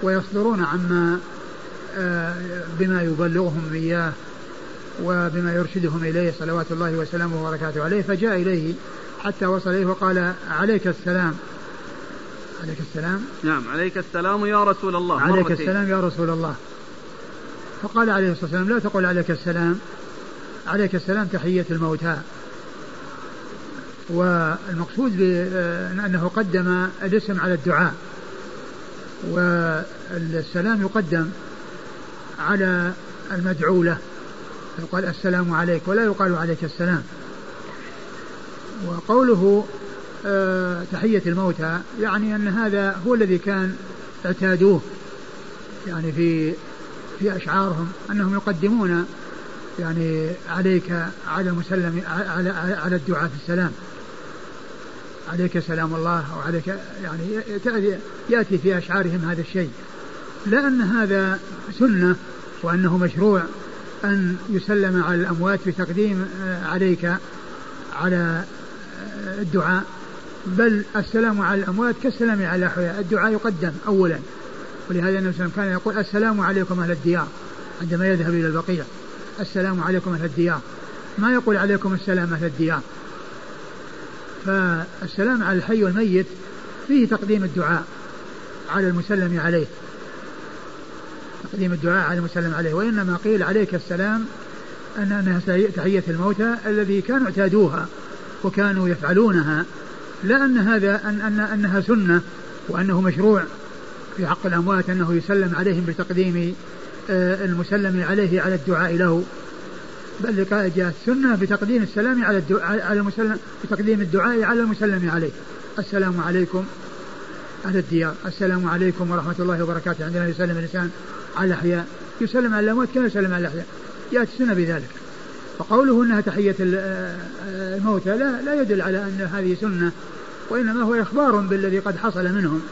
ويصدرون عما آه، بما يبلغهم إياه وبما يرشدهم إليه صلوات الله وسلامه وبركاته عليه فجاء إليه حتى وصل إليه وقال عليك السلام. عليك السلام. نعم عليك السلام يا رسول الله. عليك. السلام يا رسول الله. فقال عليه الصلاة والسلام لا تقول عليك السلام عليك السلام تحية الموتى. والمقصود بأنه قدم الاسم على الدعاء والسلام يقدم على المدعو له يقال السلام عليك ولا يقال عليك السلام. وقوله آه، تحية الموتى يعني أن هذا هو الذي كان اعتادوه يعني في في أشعارهم أنهم يقدمون يعني عليك على المسلم على على الدعاء في السلام. عليك سلام الله أو عليك يعني يأتي في أشعارهم هذا الشيء. لأن هذا سنة وأنه مشروع أن يسلم على الأموات بتقديم آه، عليك على آه، الدعاء. بل السلام على الأموات كالسلام على الأحياء. الدعاء يقدم أولا. ولهذا النبي صلى الله عليه وسلم كان يقول السلام عليكم أهل الديار عندما يذهب إلى البقيع. السلام عليكم أهل الديار. ما يقول عليكم السلام أهل الديار؟ فالسلام على الحي والميت فيه تقديم الدعاء على المسلم عليه. تقديم الدعاء على المسلم عليه وإنما قيل عليك السلام أن أنها تحية الموتى الذي كانوا اعتادوها وكانوا يفعلونها لا أن هذا أن, أن أنها سنة وأنه مشروع. في حق الأموات أنه يسلم عليهم بتقديم آه، المسلم عليه على الدعاء له. بل جاءت السنة بتقديم السلام على الدعاء على المسلم بتقديم الدعاء على المسلم عليه. السلام عليكم. أهل الديار. السلام عليكم ورحمة الله وبركاته. عندما يسلم الإنسان على الأحياء. يسلم على الأموات كما يسلم على الأحياء. جاءت السنة بذلك. فقوله أنها تحية الموتى لا, لا يدل على أن هذه سنة وإنما هو إخبار بالذي قد حصل منهم.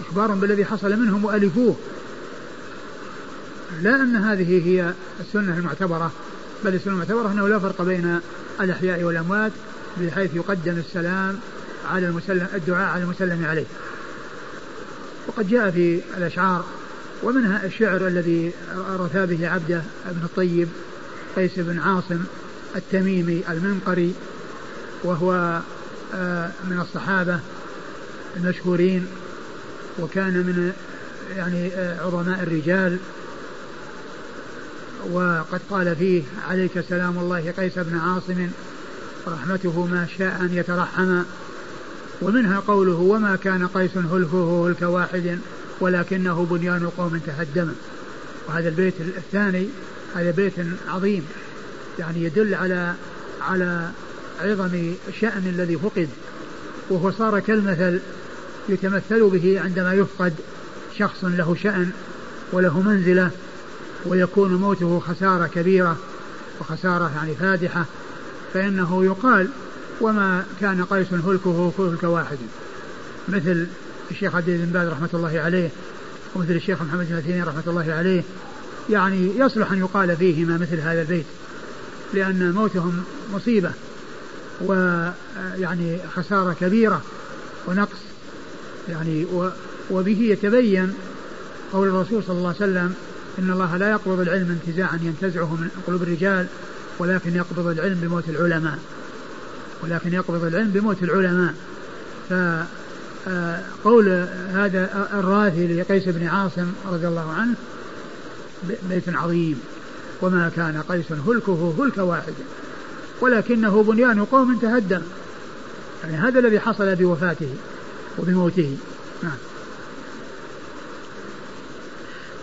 إخبار بالذي حصل منهم وألفوه. لا أن هذه هي السنة المعتبرة بل السنة المعتبرة أنه لا فرق بين الأحياء والأموات بحيث يقدم السلام على المسلم الدعاء على المسلم عليه. وقد جاء في الأشعار ومنها الشعر الذي رثى به عبده بن الطيب قيس بن عاصم التميمي المنقري وهو آه، من الصحابة المشهورين وكان من يعني آه، عظماء الرجال. وقد قال فيه عليك سلام الله قيس بن عاصم رحمته ما شاء أن يترحم. ومنها قوله وما كان قيس هلفه هلك واحد. ولكنه بنيان قوم تهدم وهذا البيت الثاني هذا بيت عظيم. يعني يدل على على عظم شأن الذي فقد. وهو صار كالمثل يتمثل به عندما يفقد شخص له شأن وله منزلة ويكون موته خسارة كبيرة وخسارة يعني فادحة. فإنه يقال وما كان قيس هلكه هلك واحد. مثل الشيخ عبد بن باز رحمة الله عليه ومثل الشيخ محمد بن عثيمين رحمة الله عليه. يعني يصلح أن يقال فيهما مثل هذا البيت لأن موتهم مصيبة ويعني خسارة كبيرة ونقص. يعني وبه يتبين قول الرسول صلى الله عليه وسلم إن الله لا يقبض العلم انتزاعا ينتزعه من قلوب الرجال ولكن يقبض العلم بموت العلماء. ولكن يقبض العلم بموت العلماء. فقول هذا الراثي لقيس بن عاصم رضي الله عنه بيت عظيم وما كان قيس هلكه هلك واحد ولكنه بنيان قوم تهدم. يعني هذا الذي حصل بوفاته وبموته. نعم.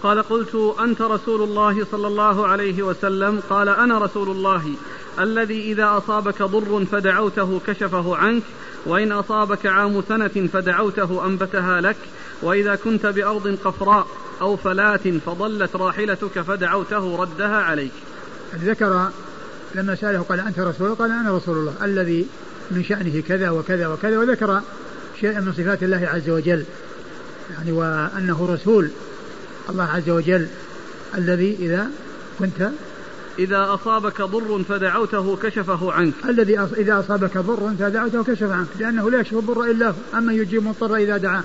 قال قلت أنت رسول الله صلى الله عليه وسلم. قال أنا رسول الله. الذي إذا أصابك ضر فدعوته كشفه عنك وإن أصابك عام سنة فدعوته أنبتها لك وإذا كنت بأرض قفراء أو فلاة فضلت راحلتك فدعوته ردها عليك. ذكر لما سأله قال أنت رسول قال أنا رسول الله. الذي من شأنه كذا وكذا وكذا وذكر شيئا من صفات الله عز وجل يعني وأنه رسول. الله عز وجل الذي إذا كنت إذا أصابك ضر فدعوته كشفه عنك. الذي إذا أصابك ضر فدعوته كشف عنك لأنه لا يكشف الضر إلا هو. أما يجيب مضطر إذا دعاه.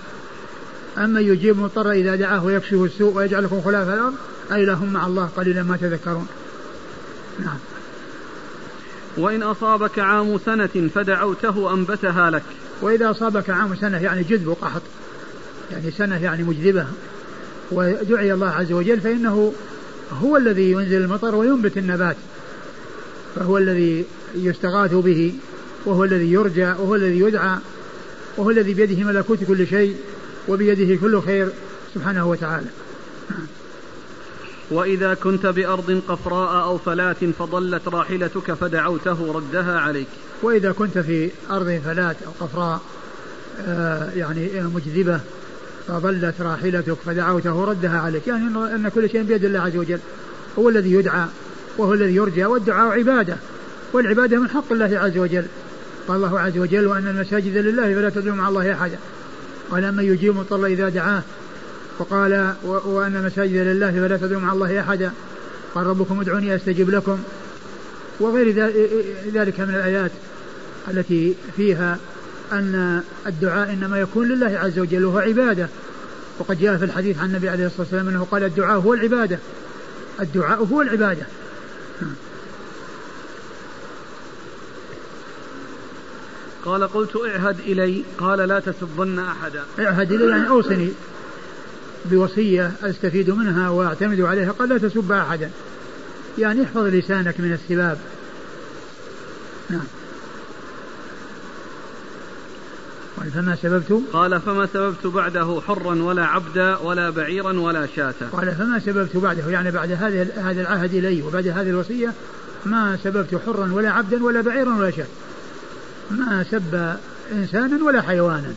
أما يجيب مضطر إذا دعاه ويكشف السوء ويجعلكم خلاف الأرض أي لهم مع الله قليلا ما تذكرون. نعم. وإن أصابك عام سنة فدعوته أنبتها لك. وإذا أصابك عام سنة يعني جذب وقحط يعني سنة يعني مجذبة. ودعي الله عز وجل فإنه هو الذي ينزل المطر وينبت النبات فهو الذي يستغاث به وهو الذي يرجى وهو الذي يدعى وهو الذي بيده ملكوت كل شيء وبيده كل خير سبحانه وتعالى. وإذا كنت بأرض قفراء أو فلاة فضلت راحلتك فدعوته ردها عليك. وإذا كنت في أرض فلاة أو قفراء آه يعني مجذبة فضلت راحلتك فدعوته ردها عليك. يعني أن كل شيء بيد الله عز وجل. هو الذي يدعى وهو الذي يرجى والدعاء عبادة. والعبادة من حق الله عز وجل. قال الله عز وجل وأن المساجد لله فلا تدعوا مع الله أحدا. قال من يجيب مضطر إذا دعاه. وقال وأن المساجد لله فلا تدعوا مع الله أحدا. قال ربكم ادعوني أستجب لكم. وغير ذلك من الآيات التي فيها أن الدعاء إنما يكون لله عز وجل وهو عبادة. وقد جاء في الحديث عن النبي عليه الصلاة والسلام أنه قال الدعاء هو العبادة. الدعاء هو العبادة. قال قلت اعهد إلي قال لا تسبن أحدا. اعهد إلي يعني أوصني بوصية أستفيد منها وأعتمد عليها. قال لا تسب أحدا. يعني احفظ لسانك من السباب. نعم. قال فما سببت؟ قال فما سببت بعده حرا ولا عبدا ولا بعيرا ولا شاة. قال فما سببت بعده؟ يعني بعد هذا هذا العهد إلي وبعد هذه الوصية ما سببت حرا ولا عبدا ولا بعيرا ولا شاة. ما سب إنسانا ولا حيوانا.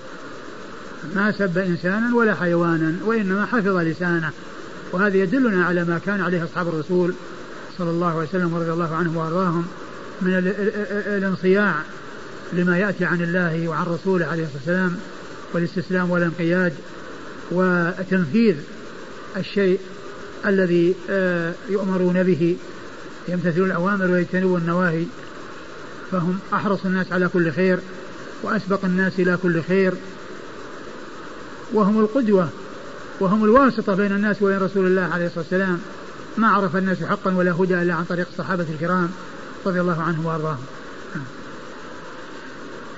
ما سب إنسانا ولا حيوانا وإنما حفظ لسانه. وهذا يدلنا على ما كان عليه أصحاب الرسول صلى الله عليه وسلم ورضي الله عنهم وأرضاهم من الانصياع. لما يأتي عن الله وعن رسوله عليه الصلاة والسلام والاستسلام والانقياد وتنفيذ الشيء الذي آه، يؤمرون به يمتثلون الأوامر ويجتنبون النواهي فهم أحرص الناس على كل خير وأسبق الناس إلى كل خير. وهم القدوة وهم الواسطة بين الناس وبين رسول الله عليه الصلاة والسلام. ما عرف الناس حقا ولا هدى إلا عن طريق الصحابة الكرام رضي الله عنهم وأرضاهم.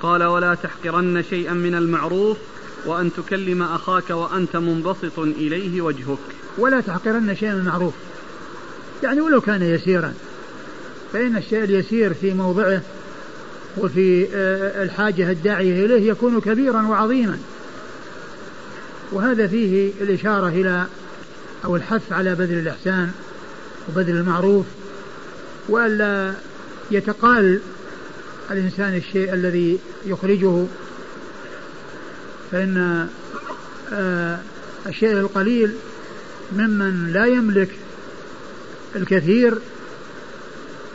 قال ولا تحقرن شيئا من المعروف وأن تكلم أخاك وأنت منبسط إليه وجهك. ولا تحقرن شيئا من المعروف. يعني ولو كان يسيرا فإن الشيء اليسير في موضعه وفي آه، الحاجة الداعية إليه يكون كبيرا وعظيما. وهذا فيه الإشارة إلى أو الحث على بذل الإحسان وبذل المعروف وألا يتقال الإنسان الشيء الذي يخرجه فإن آه، الشيء القليل ممن لا يملك الكثير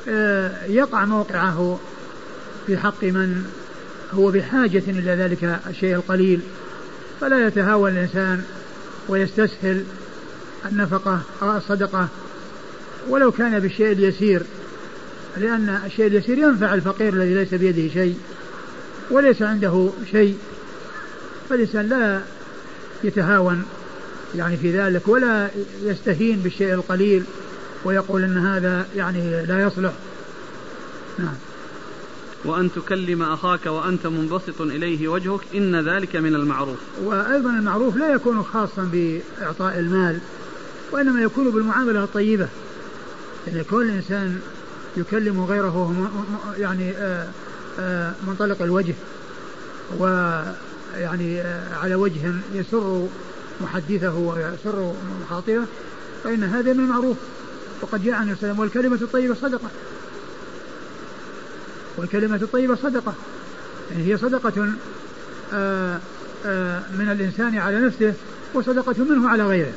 آه، يقع موقعه في حق من هو بحاجة إلى ذلك الشيء القليل. فلا يتهاون الإنسان ويستسهل النفقة أو الصدقة ولو كان بالشيء اليسير. لأن الشيء اليسير ينفع الفقير الذي ليس بيده شيء وليس عنده شيء فالإنسان لا يتهاون يعني في ذلك ولا يستهين بالشيء القليل ويقول إن هذا يعني لا يصلح. نعم. وأن تكلم أخاك وأنت منبسط إليه وجهك إن ذلك من المعروف. وأيضا المعروف لا يكون خاصا بإعطاء المال وإنما يكون بالمعاملة الطيبة. يعني يكون الإنسان يكلم غيره يعني آه، آه، منطلق الوجه ويعني آه، على وجه يسر محدثه ويسر مخاطبه فإن هذا من المعروف. وقد جاء عن وسلم والكلمة الطيبة صدقة. والكلمة الطيبة صدقة. يعني هي صدقة من الإنسان على نفسه وصدقة منه على غيره.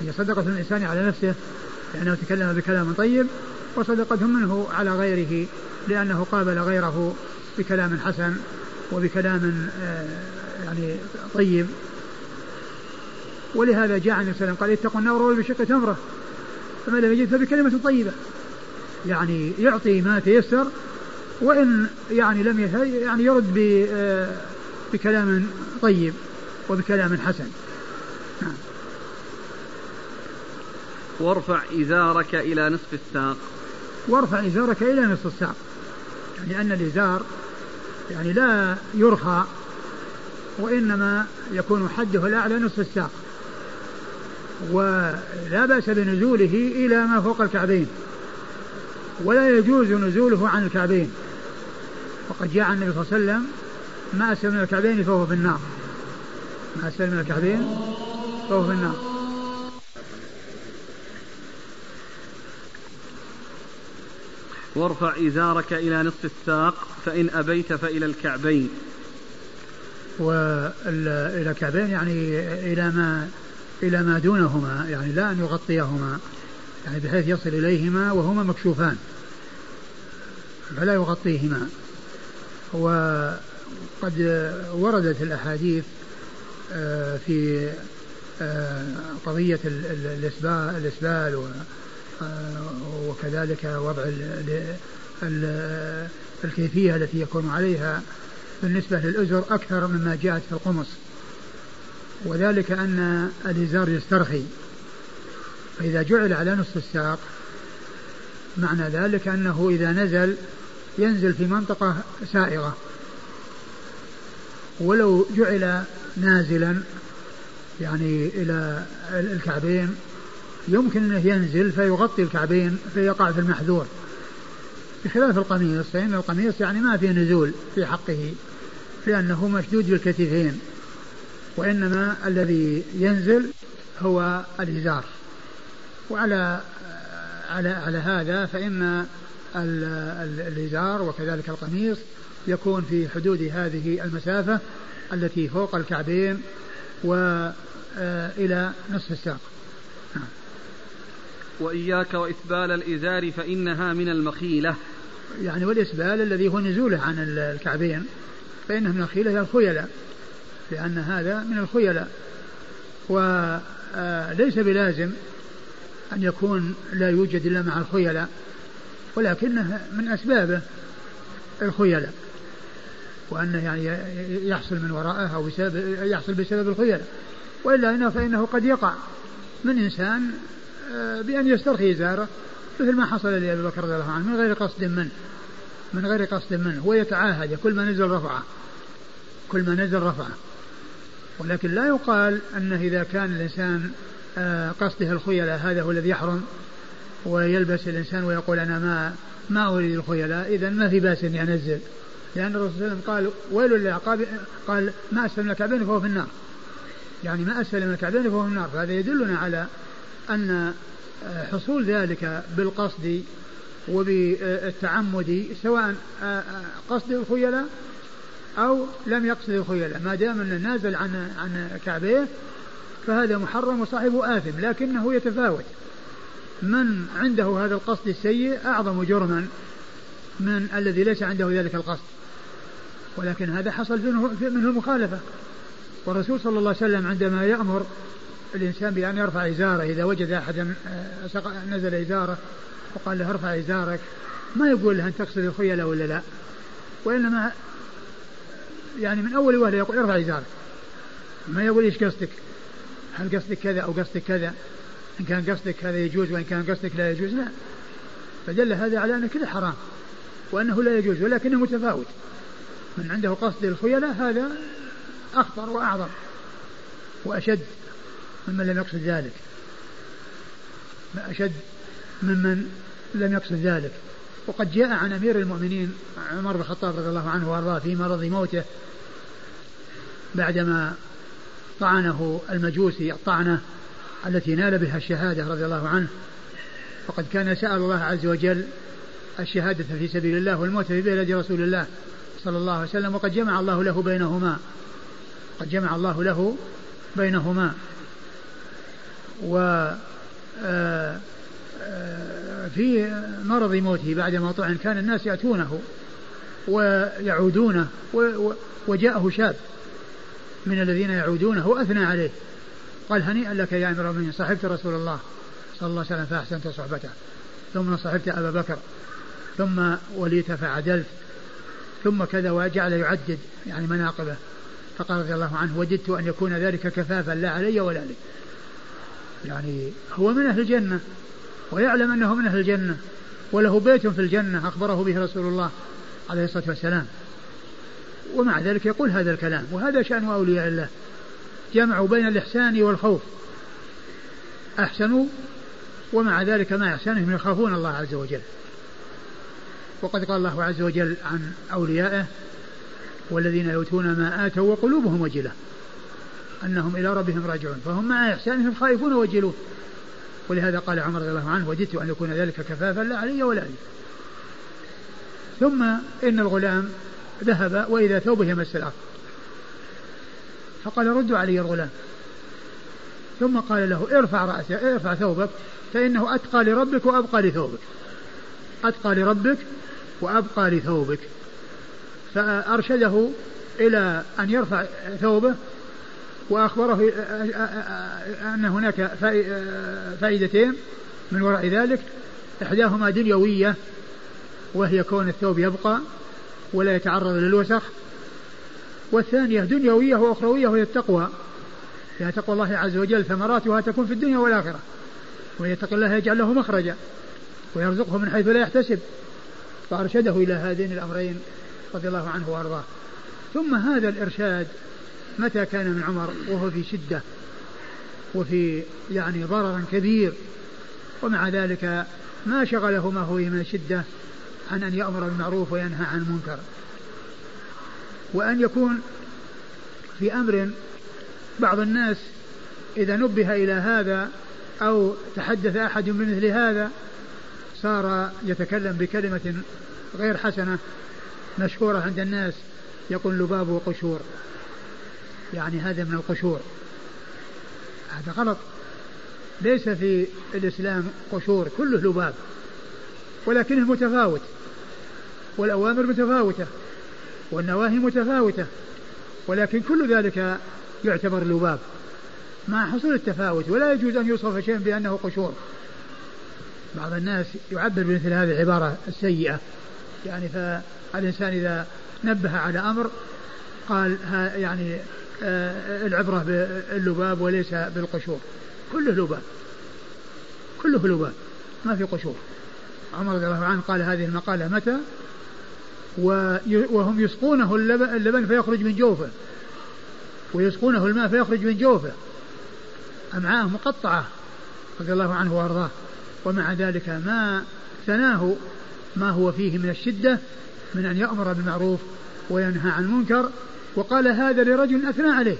هي صدقة الإنسان على نفسه لأنه تكلم بكلام طيب وصدقة منه على غيره لأنه قابل غيره بكلام حسن وبكلام آه، يعني طيب. ولهذا جاء عن وسلم قال اتقوا النار ولو بشق تمرة فما لم يجد فبكلمة طيبة. يعني يعطي ما تيسر وإن يعني لم يعني يرد آه، بكلام طيب وبكلام حسن. نعم. وارفع إزارك إلى نصف الساق. وارفع إزارك إلى نصف الساق. يعني الإزار يعني لا يرخى وإنما يكون حده الأعلى نصف الساق. ولا بأس بنزوله إلى ما فوق الكعبين. ولا يجوز نزوله عن الكعبين. وقد جاء النبي صلى الله عليه وسلم ما أسفل من الكعبين فهو في النار. ما أسفل من الكعبين فهو في النار. وارفع إزارك إلى نصف الساق فإن أبيت فإلى الكعبين. وإلى الكعبين يعني إلى ما إلى ما دونهما يعني لا أن يغطيهما يعني بحيث يصل إليهما وهما مكشوفان فلا يغطيهما. وقد وردت الأحاديث آه، في آه، قضية الإسبال, الإسبال وكذلك وضع الكيفية التي يكون عليها بالنسبة للأزر أكثر مما جاءت في القمص. وذلك أن الإزار يسترخي. فإذا جعل على نصف الساق معنى ذلك أنه إذا نزل ينزل في منطقة سائغة. ولو جعل نازلا يعني إلى الكعبين يمكن أنه ينزل فيغطي الكعبين فيقع في المحذور. بخلاف القميص فإن القميص يعني ما في نزول في حقه لأنه مشدود بالكتفين. وإنما الذي ينزل هو الإزار. وعلى على على هذا فإن الإزار وكذلك القميص يكون في حدود هذه المسافة التي فوق الكعبين وإلى نصف الساق. وإياك وإسبال الإزار فإنها من المخيلة. يعني والإسبال الذي هو نزوله عن الكعبين فإنه من الخيلة الخيلاء لأن هذا من الخيلاء وليس بلازم أن يكون لا يوجد إلا مع الخيلاء ولكنه من أسبابه الخيلاء وأنه يعني يحصل من وراءه أو يحصل بسبب الخيلاء وإلا إنه فإنه قد يقع. من إنسان آه، بأن يسترخي إزاره مثل ما حصل لأبي بكر رضي الله عنه من غير قصد منه. من غير قصد منه هو يتعاهد كل ما نزل رفعه. كل ما نزل رفعه. ولكن لا يقال أنه إذا كان الإنسان آه، قصده الخيلاء هذا هو الذي يحرم ويلبس الإنسان ويقول أنا ما ما أريد الخيلاء إذا ما في بأس أن ينزل. لأن الرسول صلى الله عليه وسلم قال ويل للعقاب قال ما من الكعبين فهو في النار. يعني ما من الكعبين فهو في النار. فهذا يدلنا على أن حصول ذلك بالقصد وبالتعمد سواء قصد الخيلاء أو لم يقصد الخيلاء. ما دام أنه نازل عن عن كعبيه فهذا محرم وصاحبه آثم لكنه يتفاوت. من عنده هذا القصد السيء أعظم جرما من الذي ليس عنده ذلك القصد. ولكن هذا حصل منه المخالفة والرسول صلى الله عليه وسلم عندما يأمر الإنسان بأن يرفع إزاره. إذا وجد أحدا نزل إزاره وقال له ارفع إزارك ما يقول له أن تقصد الخيلاء ولا لا. وإنما يعني من أول وهلة يقول ارفع إزارك. ما يقول إيش قصدك؟ هل قصدك كذا أو قصدك كذا؟ إن كان قصدك هذا يجوز وإن كان قصدك لا يجوز لا. فدل هذا على أن كله حرام وأنه لا يجوز ولكنه متفاوت. من عنده قصد الخيلاء هذا أخطر وأعظم وأشد. ممن لم يقصد ذلك. أشد ممن لم يقصد ذلك. وقد جاء عن أمير المؤمنين عمر بن الخطاب رضي الله عنه وأرضاه في مرض موته بعدما طعنه المجوسي الطعنة التي نال بها الشهادة رضي الله عنه. وقد كان سأل الله عز وجل الشهادة في سبيل الله والموت في بلد رسول الله صلى الله عليه وسلم. وقد جمع الله له بينهما. قد جمع الله له بينهما. و آه، آه، في مرض موته بعدما طعن كان الناس يأتونه ويعودونه وجاءه شاب من الذين يعودونه وأثنى عليه. قال هنيئا لك يا أمير المؤمنين صحبت رسول الله صلى الله عليه وسلم فأحسنت صحبته ثم صحبت أبا بكر ثم وليت فعدلت ثم كذا وجعل يعدد يعني مناقبه. فقال رضي الله عنه وددت أن يكون ذلك كفافا لا علي ولا لي. يعني هو من أهل الجنة ويعلم أنه من أهل الجنة وله بيت في الجنة أخبره به رسول الله عليه الصلاة والسلام. ومع ذلك يقول هذا الكلام وهذا شأن أولياء الله. جمعوا بين الإحسان والخوف. أحسنوا ومع ذلك مع إحسانهم يخافون الله عز وجل. وقد قال الله عز وجل عن أوليائه والذين يؤتون ما آتوا وقلوبهم وجلة. أنهم إلى ربهم راجعون فهم مع إحسانهم خائفون وجلون ولهذا قال عمر رضي الله عنه وددت أن يكون ذلك كفافا لا علي ولا علي. ثم إن الغلام ذهب وإذا ثوبه يمس الأرض فقال ردوا علي الغلام. ثم قال له ارفع رأسك ارفع ثوبك فإنه أتقى لربك وأبقى لثوبك. أتقى لربك وأبقى لثوبك. فأرشده إلى أن يرفع ثوبه وأخبره أن هناك فائدتين. من وراء ذلك إحداهما دنيوية وهي كون الثوب يبقى ولا يتعرض للوسخ. والثانية دنيوية وأخروية وهي التقوى. يعني تقوى الله عز وجل ثمراتها تكون في الدنيا والآخرة. ومن يتق الله يجعل له مخرجا ويرزقه من حيث لا يحتسب. فأرشده إلى هذين الأمرين رضي الله عنه وأرضاه. ثم هذا الإرشاد متى كان من عمر؟ وهو في شدة وفي يعني ضرر كبير. ومع ذلك ما شغله ما هو من الشدة؟ عن أن يأمر بالمعروف وينهى عن المنكر. وأن يكون في أمر بعض الناس إذا نبه إلى هذا أو تحدث أحد بمثل هذا صار يتكلم بكلمة غير حسنة مشهورة عند الناس يقول لباب وقشور. يعني هذا من القشور. هذا غلط. ليس في الإسلام قشور كله لباب ولكنه متفاوت والأوامر متفاوتة والنواهي متفاوتة ولكن كل ذلك يعتبر لباب. مع حصول التفاوت ولا يجوز أن يوصف شيء بأنه قشور. بعض الناس يعبر بمثل هذه العبارة السيئة. يعني فالإنسان إذا نبه على أمر قال يعني العبرة باللباب وليس بالقشور. كله لباب. كله لباب. ما في قشور. عمر رضي الله عنه قال هذه المقالة متى؟ وهم يسقونه اللبن فيخرج من جوفه. ويسقونه الماء فيخرج من جوفه. أمعاءه مقطعة رضي الله عنه وأرضاه. ومع ذلك ما ثناه ما هو فيه من الشدة من أن يأمر بالمعروف وينهى عن المنكر وقال هذا لرجل أثنى عليه.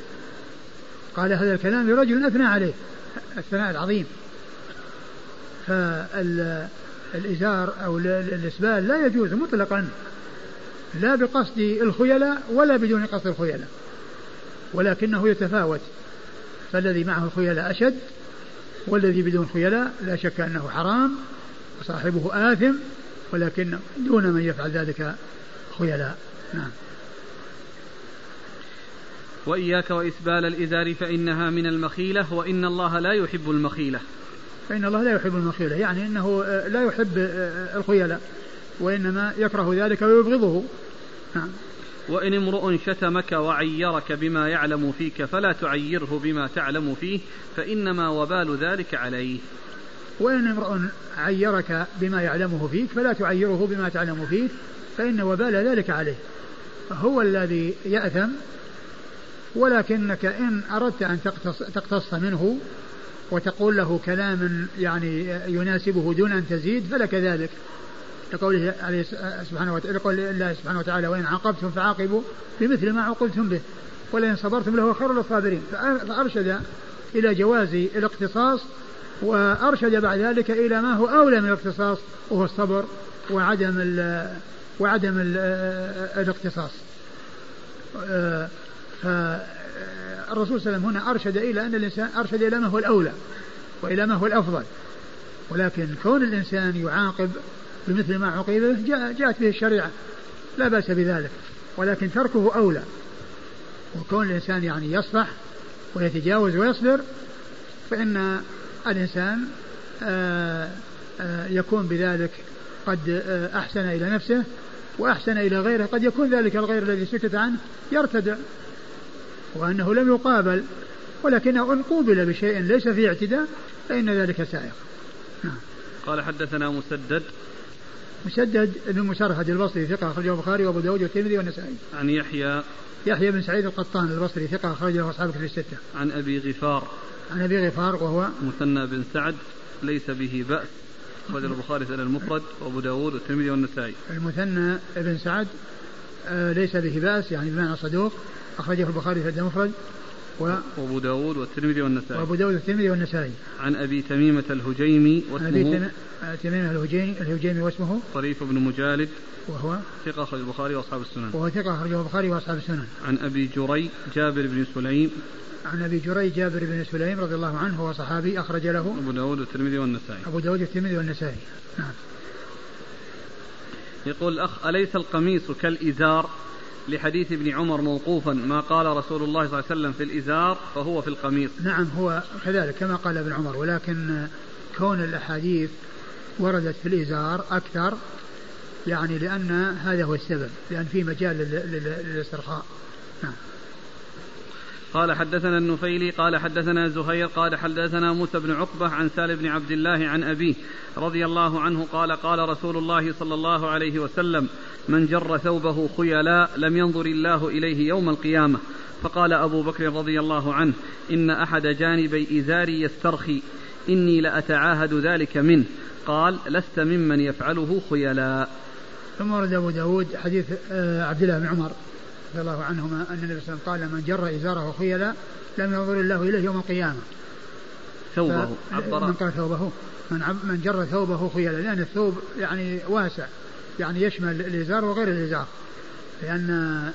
قال هذا الكلام لرجل أثنى عليه. الثناء العظيم. فالإزار أو الإسبال لا يجوز مطلقا. لا بقصد الخيلاء ولا بدون قصد الخيلاء. ولكنه يتفاوت. فالذي معه الخيلاء أشد والذي بدون خيلاء لا شك أنه حرام وصاحبه آثم ولكن دون من يفعل ذلك خيلاء. نعم. وإياك وإسبال الإزار فإنها من المخيلة وإن الله لا يحب المخيلة. فإن الله لا يحب المخيلة يعني أنه لا يحب الخيلاء وإنما يكره ذلك ويبغضه. نعم. وإن امرؤ شتمك وعيرك بما يعلم فيك فلا تعيره بما تعلم فيه فإنما وبال ذلك عليه. وإن امرؤ عيرك بما يعلمه فيك فلا تعيره بما تعلم فيه فإن وبال ذلك عليه. هو الذي يأثم ولكنك إن أردت أن تقتص, تقتص منه وتقول له كلاما يعني يناسبه دون أن تزيد فلك ذلك. لقوله عليه سبحانه وتعالى يقول الله سبحانه وتعالى وإن عاقبتم فعاقبوا بمثل ما عوقبتم به ولئن صبرتم لهو خير للصابرين. فأرشد إلى جواز الاقتصاص وأرشد بعد ذلك إلى ما هو أولى من الاقتصاص وهو الصبر وعدم ال وعدم ال الاقتصاص. فالرسول صلى الله عليه وسلم هنا أرشد إلى أن الإنسان أرشد إلى ما هو الأولى وإلى ما هو الأفضل. ولكن كون الإنسان يعاقب بمثل ما عوقب جاءت به الشريعة. لا بأس بذلك. ولكن تركه أولى. وكون الإنسان يعني يصلح ويتجاوز ويصبر فإن الإنسان آآ آه، يكون بذلك قد آه، أحسن إلى نفسه وأحسن إلى غيره. قد يكون ذلك الغير الذي سكت عنه يرتدع. وأنه لم يقابل ولكنه إن قوبل بشيء ليس فيه اعتداء فإن ذلك سائغ نعم. قال حدثنا مسدد مسدد بن مسرهد البصري ثقة أخرجه البخاري وأبو داود والترمذي والنسائي. عن يحيى يحيى بن سعيد القطان البصري ثقة أخرجه أصحاب كتب الستة. عن أبي غفار. عن أبي غفار وهو مثنى بن سعد ليس به بأس أخرج البخاري في المفرد وأبو داود والترمذي والنسائي. المثنى بن سعد آه ليس به بأس يعني بمعنى صدوق أخرجه البخاري في المفرد و وأبو داود والترمذي والنسائي. وأبو داود والترمذي والنسائي. عن أبي تميمة الهجيمي واسمه أبي تميمة الهجيمي الهجيمي واسمه. طريف بن مجالد. وهو ثقة أخرج البخاري وأصحاب السنن. وهو ثقة أخرجه البخاري وأصحاب السنن. عن أبي جري جابر بن سليم. عن أبي جري جابر بن سليم رضي الله عنه هو صحابي أخرج له. أبو داود والترمذي والنسائي. أبو داود والترمذي والنسائي. نعم. يقول الأخ أليس القميص كالإزار؟ لحديث ابن عمر موقوفا ما قال رسول الله صلى الله عليه وسلم في الإزار فهو في القميص. نعم هو كذلك كما قال ابن عمر ولكن كون الأحاديث وردت في الإزار أكثر يعني لأن هذا هو السبب لأن في مجال للاسترخاء نعم. قال حدثنا النفيلي قال حدثنا زهير قال حدثنا موسى بن عقبة عن سالم بن عبد الله عن أبيه رضي الله عنه قال قال رسول الله صلى الله عليه وسلم من جر ثوبه خيلاء لم ينظر الله إليه يوم القيامة. فقال أبو بكر رضي الله عنه إن أحد جانبي إزاري يسترخي إني لأتعاهد ذلك منه. قال لست ممن يفعله خيلاء. ثم ورد أبو داود حديث آه، عبد الله بن عمر. رضي الله عنهما أن النبي صلى الله عليه وسلم قال من جر إزاره خيلا لم ينظر الله إليه يوم القيامة. ثوبه عبر. من قال ثوبه؟ من, عب من جر ثوبه خيلا لأن الثوب يعني واسع يعني يشمل الإزار وغير الإزار لأن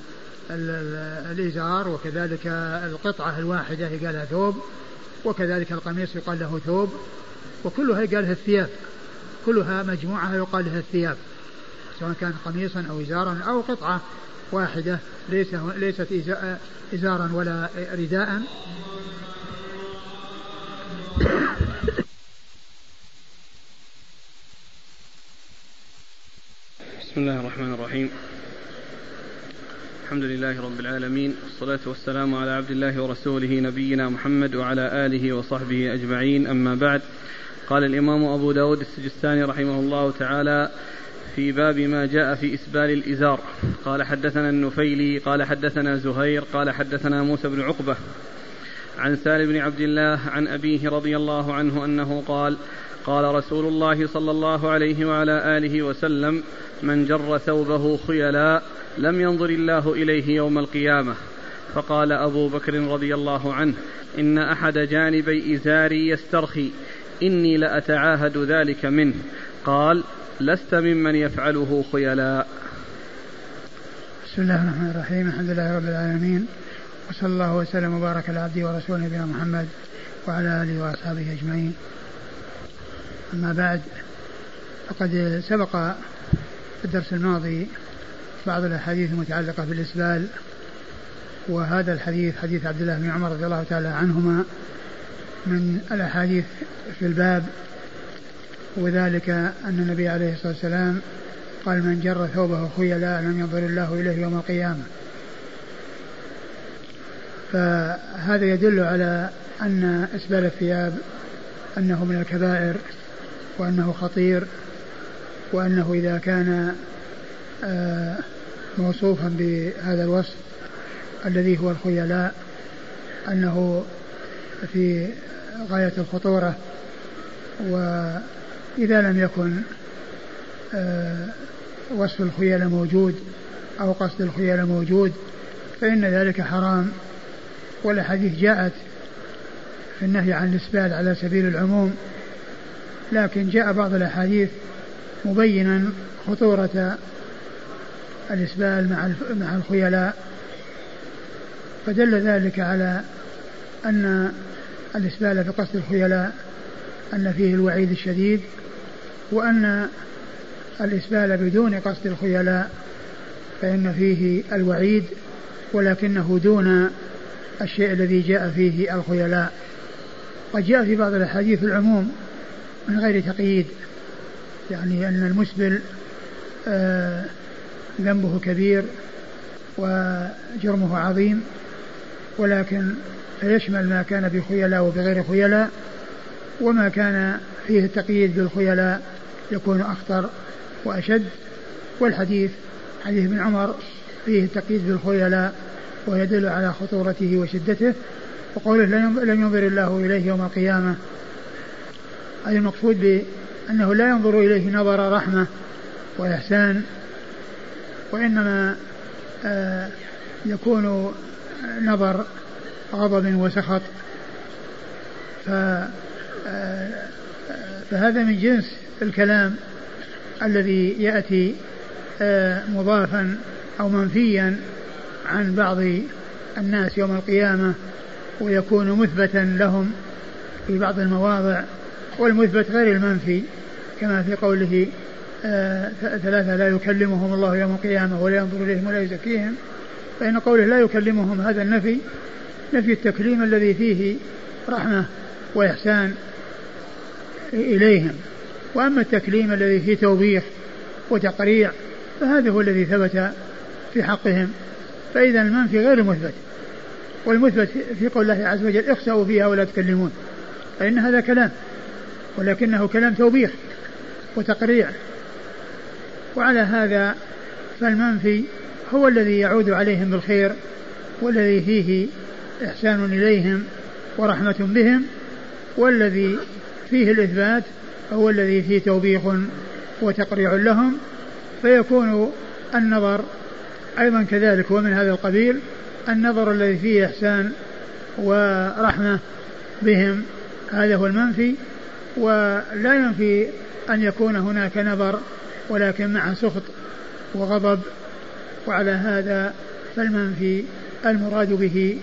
الإزار وكذلك القطعة الواحدة يقال ثوب وكذلك القميص يقال له ثوب وكلها يقال لها الثياب كلها مجموعة يقال لها الثياب سواء كان قميصا أو إزارا أو قطعة. واحدة ليس ليست إزارا ولا رداء. بسم الله الرحمن الرحيم. الحمد لله رب العالمين والصلاة والسلام على عبد الله ورسوله نبينا محمد وعلى آله وصحبه أجمعين. أما بعد قال الإمام أبو داود السجستاني رحمه الله تعالى في باب ما جاء في إسبال الإزار. قال حدثنا النفيلي قال حدثنا زهير قال حدثنا موسى بن عقبة. عن سالم بن عبد الله عن أبيه رضي الله عنه أنه قال قال رسول الله صلى الله عليه وعلى آله وسلم من جر ثوبه خيلاء لم ينظر الله إليه يوم القيامة فقال أبو بكر رضي الله عنه إن أحد جانبي إزاري يسترخي إني لأتعاهد ذلك منه قال لست ممن يفعله خيلاء. بسم الله الرحمن الرحيم. الحمد لله رب العالمين. وصلى الله وسلم وبارك على عبده ورسوله نبينا محمد وعلى آله وأصحابه أجمعين. أما بعد فقد سبق في الدرس الماضي بعض الأحاديث المتعلقة بالإسبال وهذا الحديث حديث عبد الله بن عمر رضي الله تعالى عنهما من الأحاديث في الباب وذلك أن النبي عليه الصلاة والسلام قال من جر ثوبه خيلاء لم ينظر الله إليه يوم القيامة. فهذا يدل على أن إسبال الثياب أنه من الكبائر وأنه خطير وأنه إذا كان آه، موصوفا بهذا الوصف الذي هو الخيلاء أنه في غاية الخطورة و إذا لم يكن آه، وصف الخيلاء موجود أو قصد الخيلاء موجود فإن ذلك حرام. والأحاديث جاءت في النهي عن الإسبال على سبيل العموم لكن جاء بعض الأحاديث مبينا خطورة الإسبال مع مع الخيلاء. فدل ذلك على أن الإسبال بقصد الخيلاء أن فيه الوعيد الشديد. وأن الإسبال بدون قصد الخيلاء فإن فيه الوعيد ولكنه دون الشيء الذي جاء فيه الخيلاء. قد جاء في بعض الأحاديث العموم من غير تقييد يعني أن المسبل آه، ذنبه كبير وجرمه عظيم ولكن فيشمل ما كان بخيلاء وبغير خيلاء وما كان فيه التقييد بالخيلاء. يكون أخطر وأشد والحديث حديث ابن عمر فيه التقييد بالخيلاء ويدل على خطورته وشدته وقوله لن ينظر الله إليه يوم القيامة. أي المقصود بأنه لا ينظر إليه نظر رحمة وإحسان وإنما آه يكون نظر غضب وسخط. ف آه، فهذا من جنس الكلام الذي يأتي آه، مضافا أو منفيا عن بعض الناس يوم القيامة ويكون مثبتا لهم في بعض المواضع والمثبت غير المنفي كما في قوله آه ثلاثة لا يكلمهم الله يوم القيامة ولا ينظر إليهم ولا يزكيهم. فإن قوله لا يكلمهم هذا النفي نفي التكليم الذي فيه رحمة وإحسان إليهم. وأما التكليم الذي فيه توبيخ وتقريع فهذا هو الذي ثبت في حقهم. فإذا المنفي غير مثبت والمثبت في قول الله عز وجل اخسأوا فيها ولا تكلمون فإن هذا كلام ولكنه كلام توبيخ وتقريع. وعلى هذا فالمنفي هو الذي يعود عليهم بالخير والذي فيه إحسان إليهم ورحمة بهم والذي فيه الإثبات هو الذي فيه توبيخ وتقريع لهم فيكون النظر أيضا كذلك ومن هذا القبيل النظر الذي فيه إحسان ورحمة بهم هذا هو المنفي. ولا ينفي أن يكون هناك نظر ولكن مع سخط وغضب. وعلى هذا فالمنفي المراد به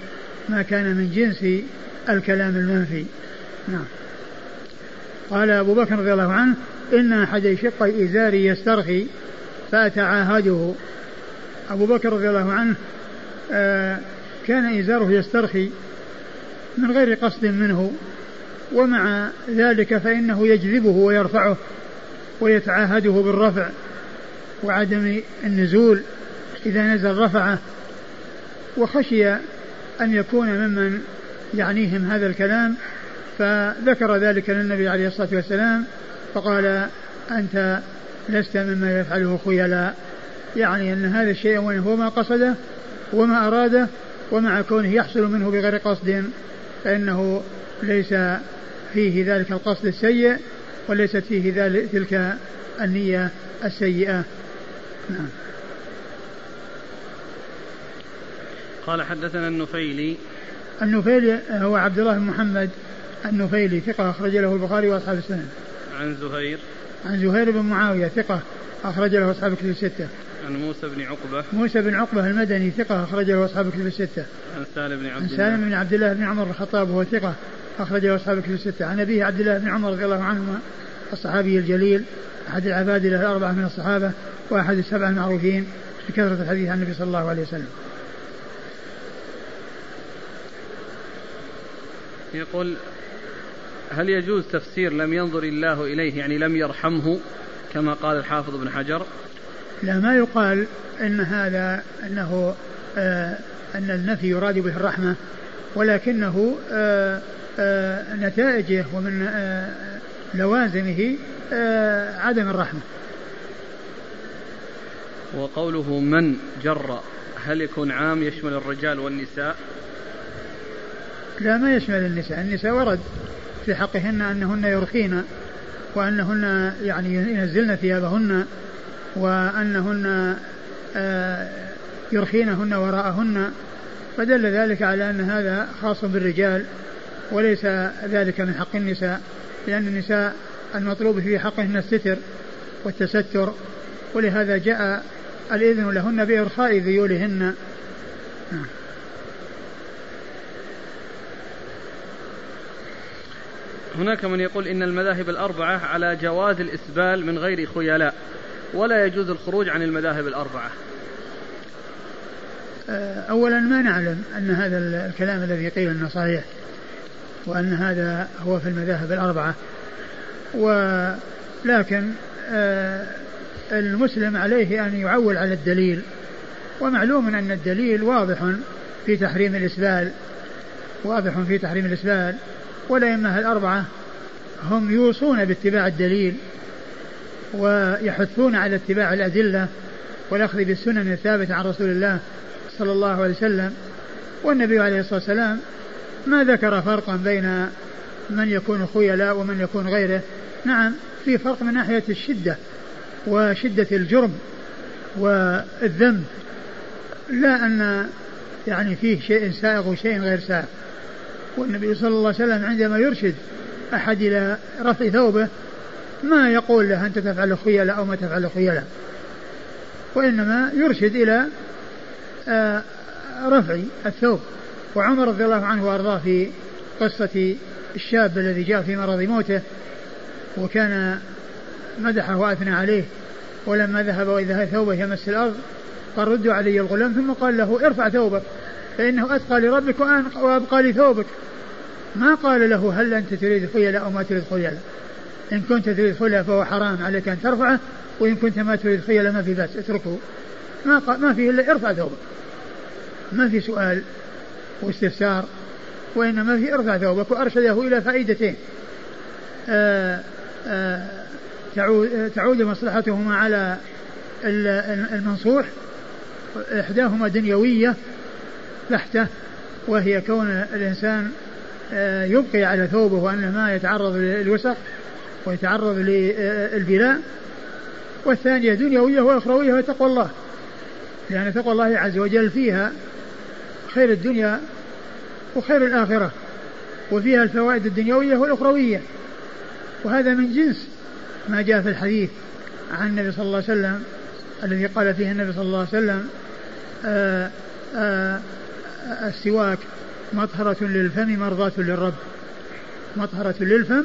ما كان من جنس الكلام المنفي. نعم. قال أبو بكر رضي الله عنه إن أحد شقي إزاري يسترخي فأتعاهده. أبو بكر رضي الله عنه آه كان إزاره يسترخي من غير قصد منه ومع ذلك فإنه يجذبه ويرفعه ويتعاهده بالرفع وعدم النزول إذا نزل رفعه وخشي أن يكون ممن يعنيهم هذا الكلام فذكر ذلك للنبي عليه الصلاة والسلام فقال أنت لست مما يفعله خيلاء. يعني أن هذا الشيء وإن هو ما قصده وما أراده ومع كونه يحصل منه بغير قصد فإنه ليس فيه ذلك القصد السيء وليست فيه ذلك تلك النية السيئة. نعم. قال حدثنا النفيلي. النفيلي هو عبد الله بن محمد. النفيلي ثقة أخرج له البخاري وأصحاب السنن. عن زهير. عن زهير بن معاوية ثقة أخرج له أصحاب الكتب الستة. عن موسى بن عقبة. موسى بن عقبة المدني ثقة أخرج له أصحاب الكتب الستة. عن سالم بن عبد عن سالم بن عبد الله بن عمر الخطاب وهو ثقة أخرج له أصحاب الكتب الستة. عن أبيه عبد الله بن عمر رضي الله عنهما الصحابي الجليل أحد العباد له الأربعة من الصحابة وأحد السبعة المعروفين بكثرة الحديث عن النبي صلى الله عليه وسلم. يقول هل يجوز تفسير لم ينظر الله إليه يعني لم يرحمه كما قال الحافظ ابن حجر؟ لا ما يقال إن هذا أنه آه أن النفي يراد به الرحمة ولكنه آه آه نتائجه ومن آه لوازمه آه عدم الرحمة. وقوله من جر هل يكون عام يشمل الرجال والنساء؟ لا ما يشمل النساء النساء ورد. في حقهن أنهن يرخين وأنهن يعني ينزلن ثيابهن وأنهن آه، يرخينهن وراءهن. فدل ذلك على أن هذا خاص بالرجال وليس ذلك من حق النساء لأن النساء المطلوب في حقهن الستر والتستر ولهذا جاء الإذن لهن بإرخاء ذيولهن. نعم. هناك من يقول إن المذاهب الأربعة على جواز الإسبال من غير خيلاء ولا يجوز الخروج عن المذاهب الأربعة. آه، أولا ما نعلم أن هذا الكلام الذي قيل أنه صحيح وأن هذا هو في المذاهب الأربعة. ولكن آه، المسلم عليه أن يعول على الدليل ومعلوم أن الدليل واضح في تحريم الإسبال واضح في تحريم الإسبال. والأئمة الأربعة هم يوصون باتباع الدليل ويحثون على اتباع الأدلة والأخذ بالسنن الثابتة عن رسول الله صلى الله عليه وسلم والنبي عليه الصلاة والسلام. ما ذكر فرقا بين من يكون خيلاء ومن يكون غيره. نعم في فرق من ناحية الشدة وشدة الجرم والذنب. لا أن يعني فيه شيء سائغ وشيء غير سائغ. والنبي صلى الله عليه وسلم عندما يرشد أحد إلى رفع ثوبه ما يقول له أنت تفعل خيلاء أو ما تفعل خيلاء وإنما يرشد إلى آه، رفع الثوب. وعمر رضي الله عنه وأرضاه في قصة الشاب الذي جاء في مرض موته وكان مدحه وأثنى عليه ولما ذهب وإذا ثوبه يمس الأرض قال ردوا علي الغلام ثم قال له ارفع ثوبك. فإنه أتقى لربك وأبقى لثوبك. ما قال له هل أنت تريد خيلاء أو ما تريد خيلاء؟ إن كنت تريد خيلاء فهو حرام عليك أن ترفعه وإن كنت ما تريد خيلاء ما في بأس اتركه. ما ما فيه إلا ارفع ثوبك. ما في سؤال واستفسار وإنما في ارفع ثوبك وأرشده إلى فائدتين. آه، آه، تعود مصلحتهما على المنصوح إحداهما دنيوية بحتة وهي كون الإنسان آه، يبقي على ثوبه وأنه ما يتعرض للوسخ ويتعرض للبلاء. والثانية دنيوية وأخروية وهي تقوى الله لأن تقوى الله عز وجل فيها خير الدنيا وخير الآخرة وفيها الفوائد الدنيوية والأخروية. وهذا من جنس ما جاء في الحديث عن النبي صلى الله عليه وسلم الذي قال فيه النبي صلى الله عليه وسلم آآ آآ السواك مطهرة للفم مرضاة للرب. مطهرة للفم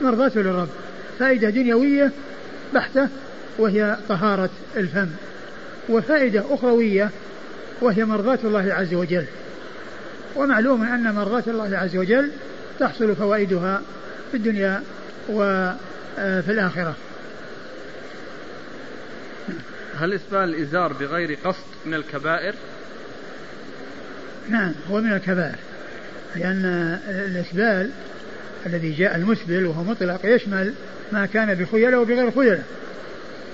مرضاة للرب. فائدة دنيوية بحتة وهي طهارة الفم. وفائدة أخروية وهي مرضاة الله عز وجل. ومعلوم أن مرضاة الله عز وجل تحصل فوائدها في الدنيا وفي الآخرة. هل إسبال الإزار بغير قصد من الكبائر؟ نعم هو من الكبائر لأن الإسبال الذي جاء المسبل وهو مطلق يشمل ما كان بخيلة وبغير خيلة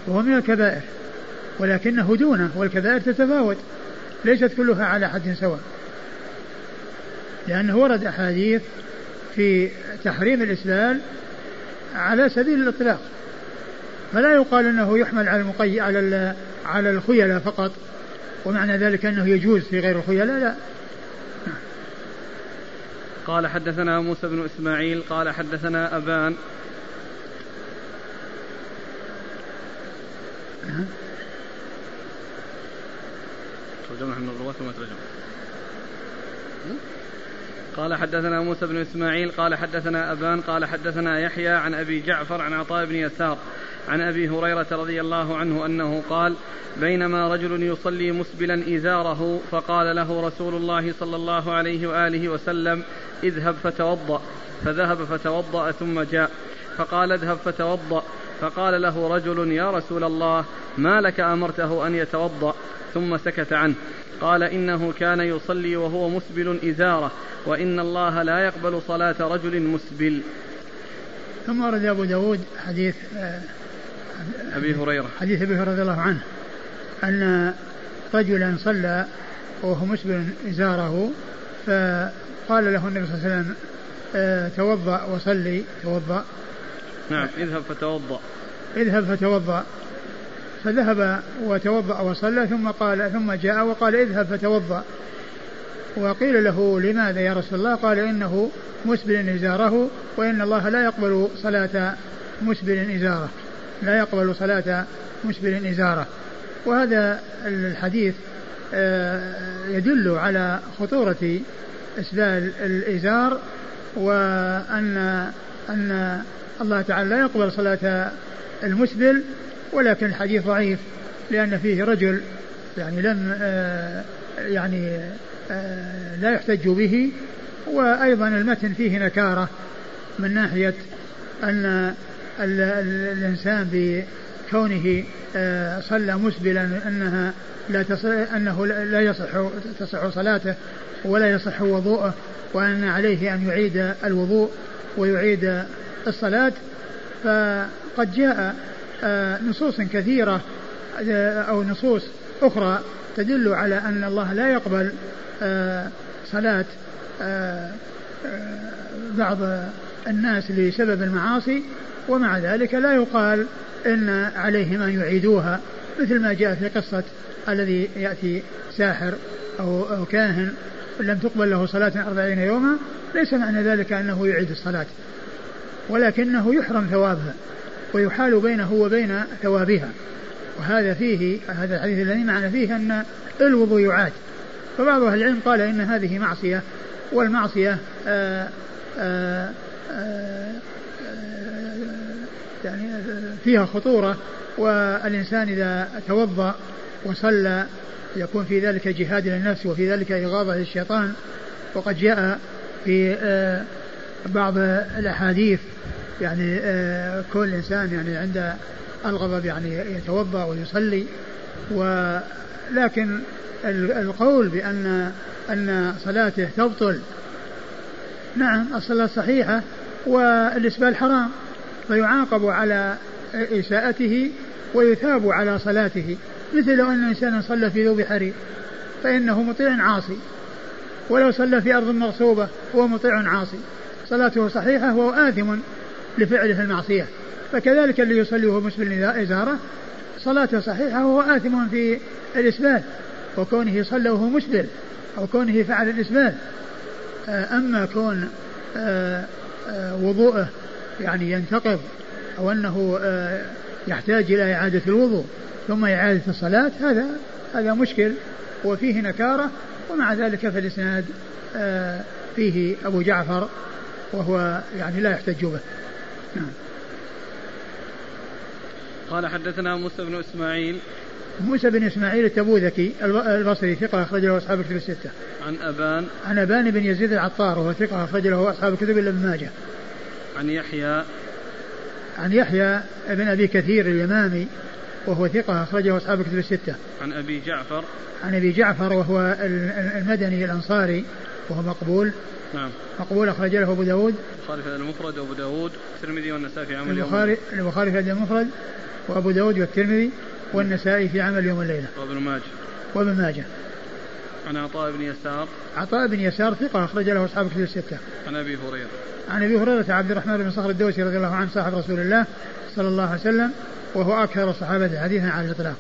وهو من الكبائر. ولكنه دونه والكبائر تتفاوت ليست كلها على حد سواء. لأنه ورد أحاديث في تحريم الإسلال على سبيل الإطلاق. فلا يقال أنه يحمل على المقي على على الخيلاء فقط ومعنى ذلك أنه يجوز في غير الخيلاء لا. قال حدثنا موسى بن إسماعيل قال حدثنا أبان. ترجمة من الرواة وما ترجم قال حدثنا موسى بن إسماعيل قال حدثنا أبان قال حدثنا يحيى عن أبي جعفر عن عطاء بن يسار. عن أبي هريرة رضي الله عنه أنه قال بينما رجل يصلي مسبلا إزاره فقال له رسول الله صلى الله عليه وآله وسلم اذهب فتوضأ. فذهب فتوضأ ثم جاء. فقال اذهب فتوضأ. فقال له رجل يا رسول الله ما لك أمرته أن يتوضأ؟ ثم سكت عنه. قال إنه كان يصلي وهو مسبل إزاره وإن الله لا يقبل صلاة رجل مسبل. ثم ورد أبو داود حديث آه، أبي هريرة. حديث أبي هريرة رضي الله عنه أن رجلا صلى وهو مسبل إزاره فقال له النبي صلى الله عليه وسلم آه، توضأ وصلي توضأ. نعم اذهب فتوضأ. اذهب فتوضأ. فذهب وتوضأ وصلى ثم قال ثم جاء وقال اذهب فتوضأ. وقيل له لماذا يا رسول الله؟ قال إنه مسبل إزاره وإن الله لا يقبل صلاة مسبل إزاره. لا يقبل صلاة مسبل إزارة. وهذا الحديث آه، يدل على خطورة إسبال الإزار وأن أن الله تعالى لا يقبل صلاة المسبل ولكن الحديث ضعيف لأن فيه رجل يعني لم آه، يعني آه، لا يحتج به وأيضا المتن فيه نكارة من ناحية أن الإنسان كونه آه، صلى مسبلا أنها لا أنه لا يصح تصح صلاته ولا يصح وضوءه وأن عليه أن يعيد الوضوء ويعيد الصلاة. فقد جاء آه، نصوص كثيرة آه، أو نصوص أخرى تدل على أن الله لا يقبل صلاة بعض الناس لسبب المعاصي. ومع ذلك لا يقال إن عليهم أن يعيدوها مثل ما جاء في قصة الذي يأتي ساحر أو أو كاهن لم تقبل له صلاة أربعين يوما ليس معنى ذلك أنه يعيد الصلاة ولكنه يحرم ثوابها ويحال بينه وبين ثوابها. وهذا فيه هذا الحديث الذي معنا فيه أن الوضوء يعاد. فبعض أهل العلم قال إن هذه معصية والمعصية آآ آآ آآ يعني فيها خطورة والإنسان إذا توضأ وصلى يكون في ذلك جهاد للنفس وفي ذلك إغاظة للشيطان. وقد جاء في آه، بعض الأحاديث يعني آه، كل إنسان يعني عند الغضب يعني يتوضأ ويصلي. ولكن القول بأن أن صلاته تبطل. نعم الصلاة صحيحة والإسبال حرام. فيعاقب على إساءته ويثاب على صلاته. مثل لو أن إنسانا صلى في ذوب حرير فإنه مطيع عاصي. ولو صلى في أرض مغصوبة هو مطيع عاصي. صلاته صحيحة وهو آثم لفعله المعصية. فكذلك اللي يصلي وهو مسبل إزارة صلاته صحيحة وهو آثم في الإسبال وكونه صلى وهو مسبل أو كونه فعل الإسبال آه، أما كون آه، آه، وضوءه يعني ينتقض أو أنه يحتاج إلى إعادة الوضوء ثم إعادة الصلاة هذا هذا مشكل وفيه نكارة ومع ذلك في الإسناد آه، فيه أبو جعفر وهو يعني لا يحتج به نعم. قال حدثنا موسى بن إسماعيل موسى بن إسماعيل التبوذكي البصري ثقة أخرج له أصحاب الكتب الستة. عن أبان عن أبان بن يزيد العطار وهو ثقة أخرج له أصحاب الكتب إلا ابن ماجه. عن يحيى. عن يحيى بن أبي كثير اليمامي وهو ثقة أخرجه أصحاب الكتب الستة. عن أبي جعفر. عن أبي جعفر وهو المدني الأنصاري وهو مقبول. نعم. مقبول أخرج له أبو داود. البخاري في المفرد وأبو داود والترمذي والنسائي في عمل البخاري البخاري في المفرد وأبو داود والترمذي والنسائي في عمل يوم الليلة. وابن ماجه. وابن ماجه. عن عطاء بن يسار. عطاء بن يسار ثقة أخرج له أصحاب الكتب الستة. عن أبي هريرة. عن أبي هريرة عبد الرحمن بن صخر الدوسي رضي الله عنه صاحب رسول الله صلى الله عليه وسلم وهو أكثر الصحابة حديثا على الإطلاق.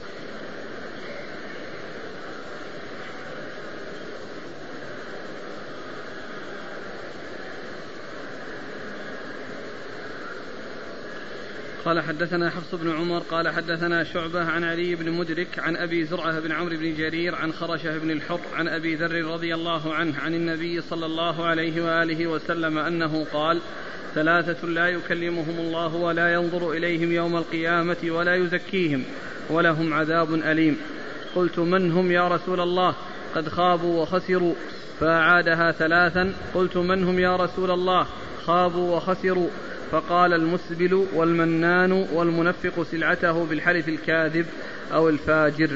قال حدثنا حفص بن عمر قال حدثنا شعبة عن علي بن مدرك عن أبي زرعة بن عمرو بن جرير عن خرشة بن الحر عن أبي ذر رضي الله عنه عن النبي صلى الله عليه وآله وسلم أنه قال ثلاثة لا يكلمهم الله ولا ينظر إليهم يوم القيامة ولا يزكيهم ولهم عذاب أليم. قلت من هم يا رسول الله؟ قد خابوا وخسروا فأعادها ثلاثا. قلت من هم يا رسول الله؟ خابوا وخسروا. فقال المسبل والمنان والمنفق سلعته بالحلف الكاذب أو الفاجر.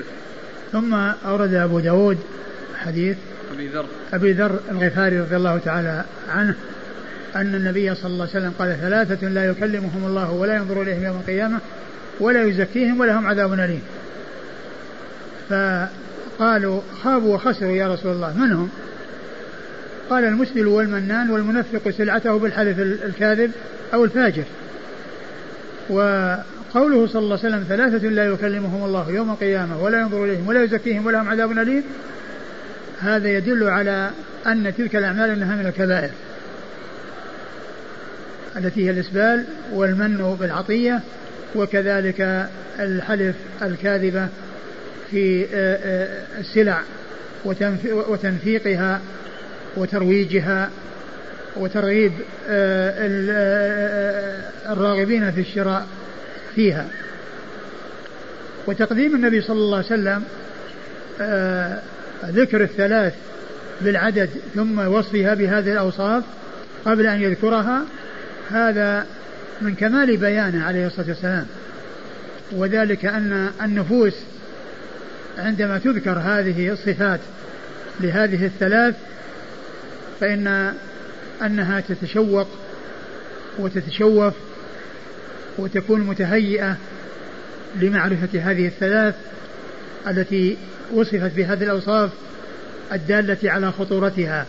ثم أورد أبو داود حديث أبي ذر. أبي ذر الغفاري رضي الله تعالى عنه أن النبي صلى الله عليه وسلم قال ثلاثة لا يكلمهم الله ولا ينظر إليهم يوم القيامة ولا يزكيهم ولهم عذاب أليم. فقالوا خابوا وخسروا يا رسول الله من هم؟ قال المسبل والمنان والمنفق سلعته بالحلف الكاذب أو الفاجر. وقوله صلى الله عليه وسلم ثلاثة لا يكلمهم الله يوم القيامة ولا ينظر إليهم ولا يزكيهم ولهم عذاب أليم. هذا يدل على أن تلك الأعمال أنها من الكبائر. التي هي الإسبال والمن بالعطية وكذلك الحلف الكاذبة في آه، آه، السلع وتنفيقها وترويجها وترغيب آه، الراغبين في الشراء فيها. وتقديم النبي صلى الله عليه وسلم ذكر الثلاث بالعدد ثم وصفها بهذه الأوصاف قبل أن يذكرها هذا من كمال بيانه عليه الصلاة والسلام. وذلك أن النفوس عندما تذكر هذه الصفات لهذه الثلاث فإن أنها تتشوق وتتشوف وتكون متهيئة لمعرفة هذه الثلاث التي وصفت بهذه الأوصاف الدالة على خطورتها.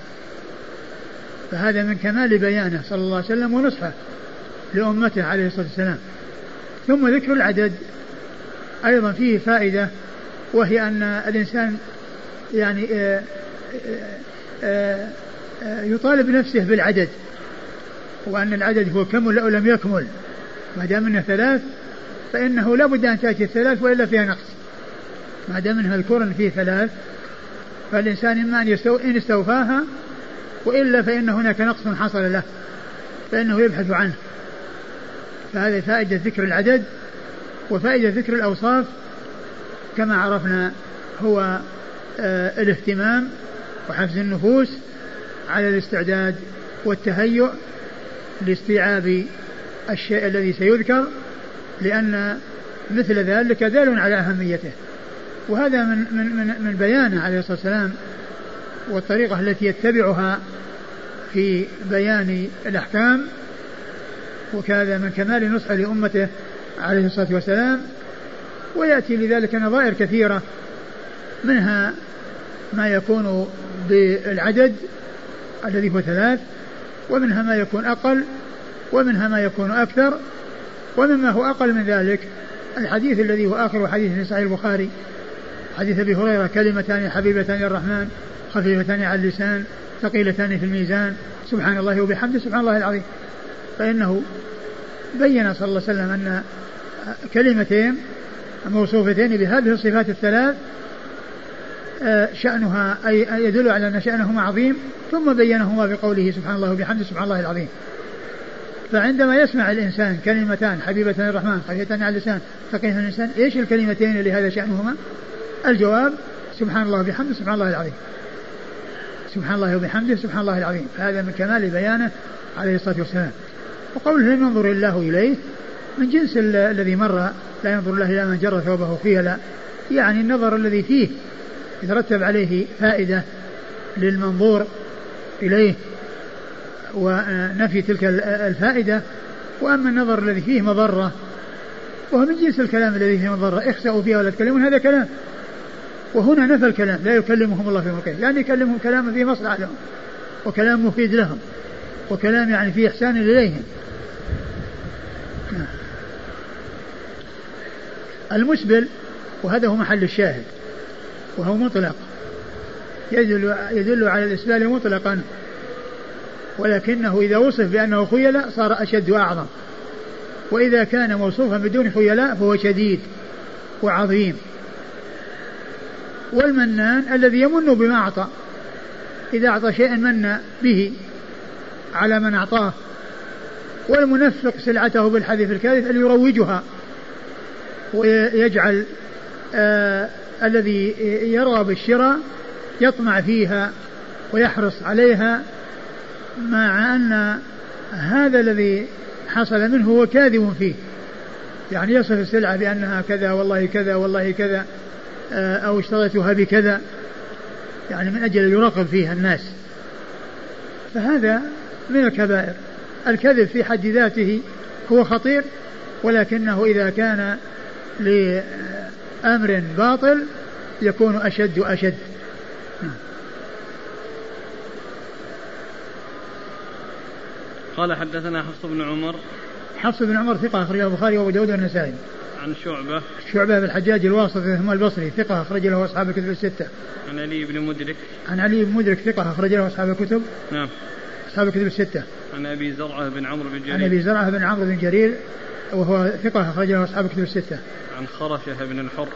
فهذا من كمال بيانه صلى الله عليه وسلم ونصحه لأمته عليه الصلاة والسلام. ثم ذكر العدد. أيضا فيه فائدة وهي أن الإنسان يعني آآ آآ آآ يطالب نفسه بالعدد وأن العدد هو كمل أو لم يكمل. ما دام إنه ثلاث فإنه لابد أن تأتي الثلاث وإلا فيها نقص. ما دام إنها الكرن فيه ثلاث فالإنسان إما أن يستو... إن استوفاها وإلا فإن هناك نقص حصل له فإنه يبحث عنه. فهذه فائدة ذكر العدد وفائدة ذكر الأوصاف. كما عرفنا هو آه الاهتمام وحفز النفوس. على الاستعداد والتهيؤ لاستيعاب الشيء الذي سيذكر لأن مثل ذلك دال على أهميته. وهذا من من من, من بيانه عليه الصلاة والسلام والطريقة التي يتبعها في بيان الأحكام. وكذا من كمال نصح لأمته عليه الصلاة والسلام. ويأتي لذلك نظائر كثيرة منها ما يكون بالعدد الذي هو ثلاث ومنها ما يكون أقل ومنها ما يكون أكثر ومما هو أقل من ذلك. الحديث الذي هو آخر حديث في صحيح البخاري حديث أبي هريرة كلمتان حبيبتان الرحمن خفيفتان على اللسان ثقيلتان في الميزان. سبحان الله وبحمده سبحان الله العظيم. فإنه بين صلى الله عليه وسلم أن كلمتين موصوفتين بهذه الصفات الثلاث شأنها أي يدل على أن شأنهما عظيم ثم بينهما بقوله سبحان الله وبحمده سبحان الله العظيم. فعندما يسمع الإنسان كلمتان حبيبتان الرحمن خفيفتان على اللسان ثقيلتان الإنسان إيش الكلمتين اللي هذا شأنهما؟ الجواب سبحان الله وبحمده سبحان الله العظيم. سبحان الله وبحمده سبحان الله العظيم. فهذا من كمال بيانه عليه الصلاة والسلام. وقوله لم ينظر الله إليه من جنس الذي مر لا ينظر الله إلى من جر ثوبه خيلا يعني النظر الذي فيه يترتب عليه فائدة للمنظور إليه ونفي تلك الفائدة. وأما النظر الذي فيه مضرة وهو من جنس الكلام الذي فيه مضرة اخسأوا فيها ولا تكلمون هذا كلام. وهنا نفى الكلام لا يكلمهم الله في مكان يعني يكلمهم كلاما فيه مصلحة لهم وكلام مفيد لهم وكلام يعني فيه إحسان إليهم. المسبل وهذا هو محل الشاهد وهو مطلق. يدل يدل على الإسبال مطلقا. ولكنه إذا وصف بأنه خيلاء صار أشد وأعظم. وإذا كان موصوفا بدون خيلاء فهو شديد وعظيم. والمنان الذي يمن بما أعطى. إذا أعطى شيئا من به على من أعطاه. والمنفق سلعته بالحديث الكاذب أن يروجها. ويجعل آه الذي يرغب بالشراء يطمع فيها ويحرص عليها مع أن هذا الذي حصل منه هو كاذب فيه. يعني يصف السلعة بأنها كذا والله كذا والله كذا آه، أو اشتريتها بكذا. يعني من أجل يراقب فيها الناس. فهذا من الكبائر. الكذب في حد ذاته هو خطير ولكنه إذا كان لأمر باطل يكون أشد وأشد. قال حدثنا حفص بن عمر. حفص بن عمر ثقة أخرجه البخاري وأبو داود والنسائي. عن شعبة. شعبة بن الحجاج الواسطي ثم البصري ثقة أخرج له أصحاب الكتب الستة. عن علي بن مدرك. عن علي بن مدرك ثقة أخرج له أصحاب الكتب. نعم. أصحاب الكتب الستة. عن أبي زرعة بن عمرو بن جرير عن أبي زرعة بن عمرو بن جرير. وهو ثقة أخرج له أصحاب الكتب الستة. عن خرشة بن الحر.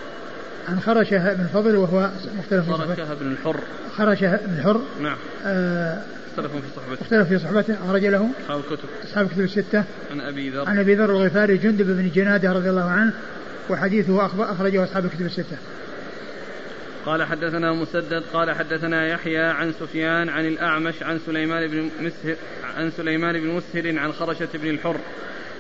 عن خرشة بن فضل وهو مختلف خرشة بن الحر. خرشة بن الحر. نعم. آه اختلفوا في صحبته. اختلف في صحبته. أخرج له أصحاب الكتب. أصحاب الكتب الستة. عن أبي ذر. عن أبي ذر الغفاري جندب بن جنادة رضي الله عنه وحديثه أخرجه أصحاب الكتب الستة. قال حدثنا مسدد قال حدثنا يحيى عن سفيان عن الأعمش عن سليمان بن مسهر عن سليمان بن مسهر عن خرشة بن الحر.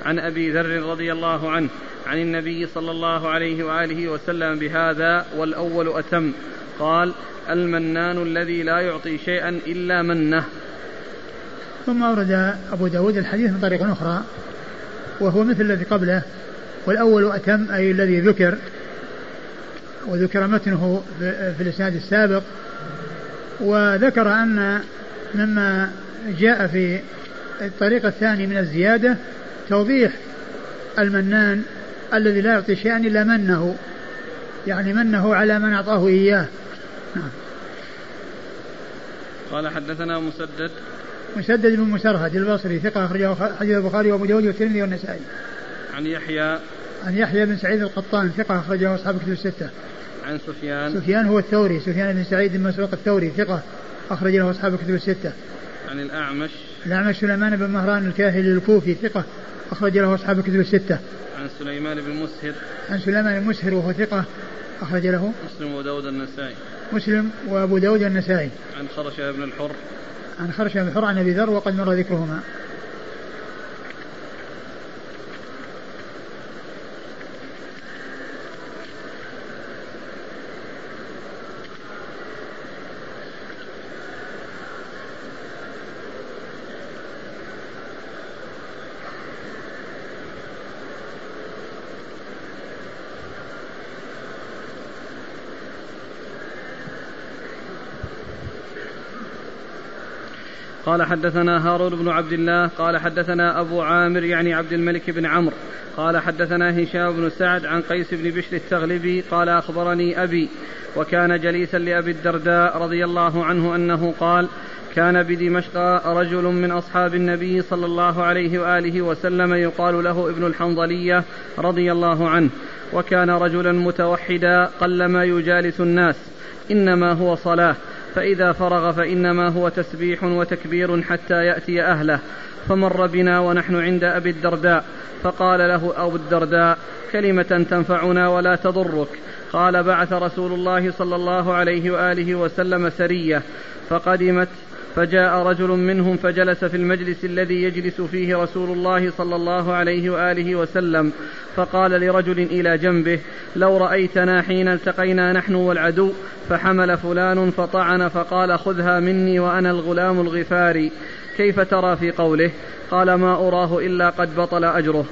عن أبي ذر رضي الله عنه عن النبي صلى الله عليه وآله وسلم بهذا والأول أتم. قال المنان الذي لا يعطي شيئا إلا منه. ثم أورد أبو داود الحديث من طريق أخرى وهو مثل الذي قبله والأول أتم أي الذي ذكر وذكر متنه في الإسناد السابق وذكر أن مما جاء في الطريق الثاني من الزيادة توضيح المنان الذي لا يعطي شيئا إلا منه يعني منه على من أعطاه إياه نعم قال حدثنا مسدد مسدد بن مسرهد البصري ثقة أخرجه حديث البخاري وأبو داود والترمذي والنسائي. عن يحيى عن يحيى بن سعيد القطان ثقة أخرجه أصحاب كتب الستة. عن سفيان سفيان هو الثوري سفيان بن سعيد بن مسروق الثوري ثقة أخرج له أصحاب كتب الستة. عن الأعمش الأعمش سليمان بن مهران الكاهلي الكوفي ثقة أخرج له أصحاب كتب الستة. عن سليمان بن مسهر. عن سليمان بن مسهر وهو ثقة أخرج له. مسلم وداود النسائي. مسلم وأبو داود النسائي. عن خرشة بن الحر. عن خرشة بن الحر عن أبي ذر وقد مر ذكرهما. قال حدثنا هارون بن عبد الله قال حدثنا أبو عامر يعني عبد الملك بن عمرو قال حدثنا هشام بن سعد عن قيس بن بشر التغلبي قال أخبرني أبي وكان جليسا لأبي الدرداء رضي الله عنه أنه قال كان بدمشق رجل من أصحاب النبي صلى الله عليه وآله وسلم يقال له ابن الحنظلية رضي الله عنه وكان رجلا متوحدا قلما يجالس الناس إنما هو صلاة فإذا فرغ فإنما هو تسبيح وتكبير حتى يأتي أهله. فمر بنا ونحن عند أبي الدرداء. فقال له أبو الدرداء كلمة تنفعنا ولا تضرك. قال بعث رسول الله صلى الله عليه وآله وسلم سرية فقدمت فجاء رجل منهم فجلس في المجلس الذي يجلس فيه رسول الله صلى الله عليه وآله وسلم فقال لرجل إلى جنبه لو رأيتنا حين التقينا نحن والعدو فحمل فلان فطعن فقال خذها مني وأنا الغلام الغفاري كيف ترى في قوله؟ قال ما أراه إلا قد بطل أجره.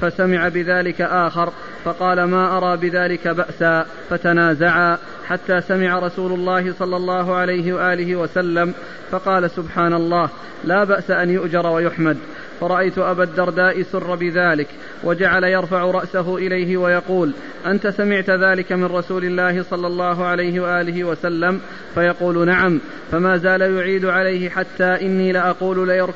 فسمع بذلك آخر فقال ما أرى بذلك بأسا فتنازعا. حتى سمع رسول الله صلى الله عليه وآله وسلم فقال سبحان الله لا بأس أن يؤجر ويحمد. فرأيت أبا الدرداء سر بذلك وجعل يرفع رأسه إليه ويقول أنت سمعت ذلك من رسول الله صلى الله عليه وآله وسلم؟ فيقول نعم فما زال يعيد عليه حتى إني لأقول ليرك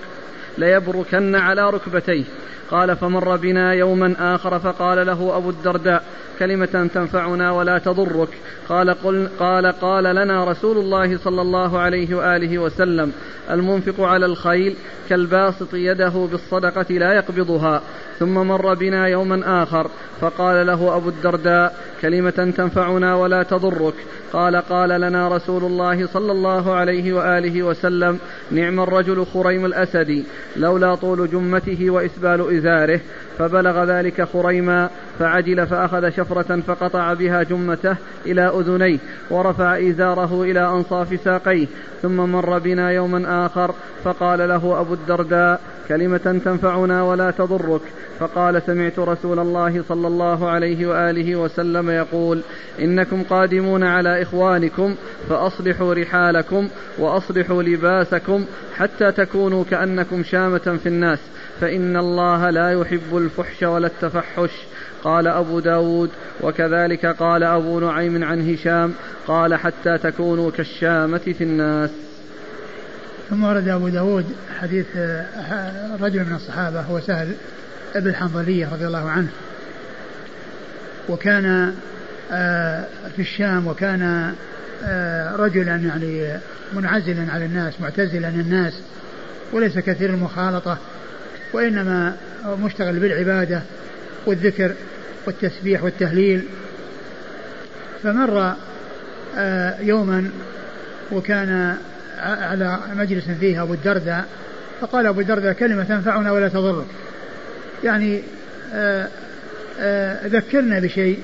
ليبركن على ركبتيه. قال فمر بنا يوما آخر فقال له أبو الدرداء كلمة تنفعنا ولا تضرك. قال قل قال قال لنا رسول الله صلى الله عليه وآله وسلم المنفق على الخيل كالباسط يده بالصدقة لا يقبضها ثم مر بنا يوما آخر فقال له أبو الدرداء كلمة تنفعنا ولا تضرك. قال قال لنا رسول الله صلى الله عليه وآله وسلم نعم الرجل خريم الأسدي لولا طول جمته وإسبال إزاره فبلغ ذلك خريما فعجل فأخذ شفرة فقطع بها جمته إلى أذنيه ورفع إزاره إلى أنصاف ساقيه ثم مر بنا يوما آخر فقال له أبو الدرداء كلمة تنفعنا ولا تضرك. فقال سمعت رسول الله صلى الله عليه وآله وسلم يقول إنكم قادمون على إخوانكم فأصلحوا رحالكم وأصلحوا لباسكم حتى تكونوا كأنكم شامة في الناس. فإن الله لا يحب الفحش ولا التفحش. قال أبو داود وكذلك قال أبو نعيم عن هشام قال حتى تكونوا كالشامة في الناس. ثم ورد أبو داود حديث آه، رجل من الصحابة هو سهل ابن الحنظلية رضي الله عنه. وكان آه، في الشام وكان آه، رجلا يعني منعزلا على الناس معتزلا الناس وليس كثير المخالطة. وإنما مشتغل بالعبادة والذكر والتسبيح والتهليل. فمر آه، يوما وكان على مجلس فيه أبو الدرداء فقال أبو الدرداء كلمة تنفعنا ولا تضرك. يعني آآ آآ ذكرنا بشيء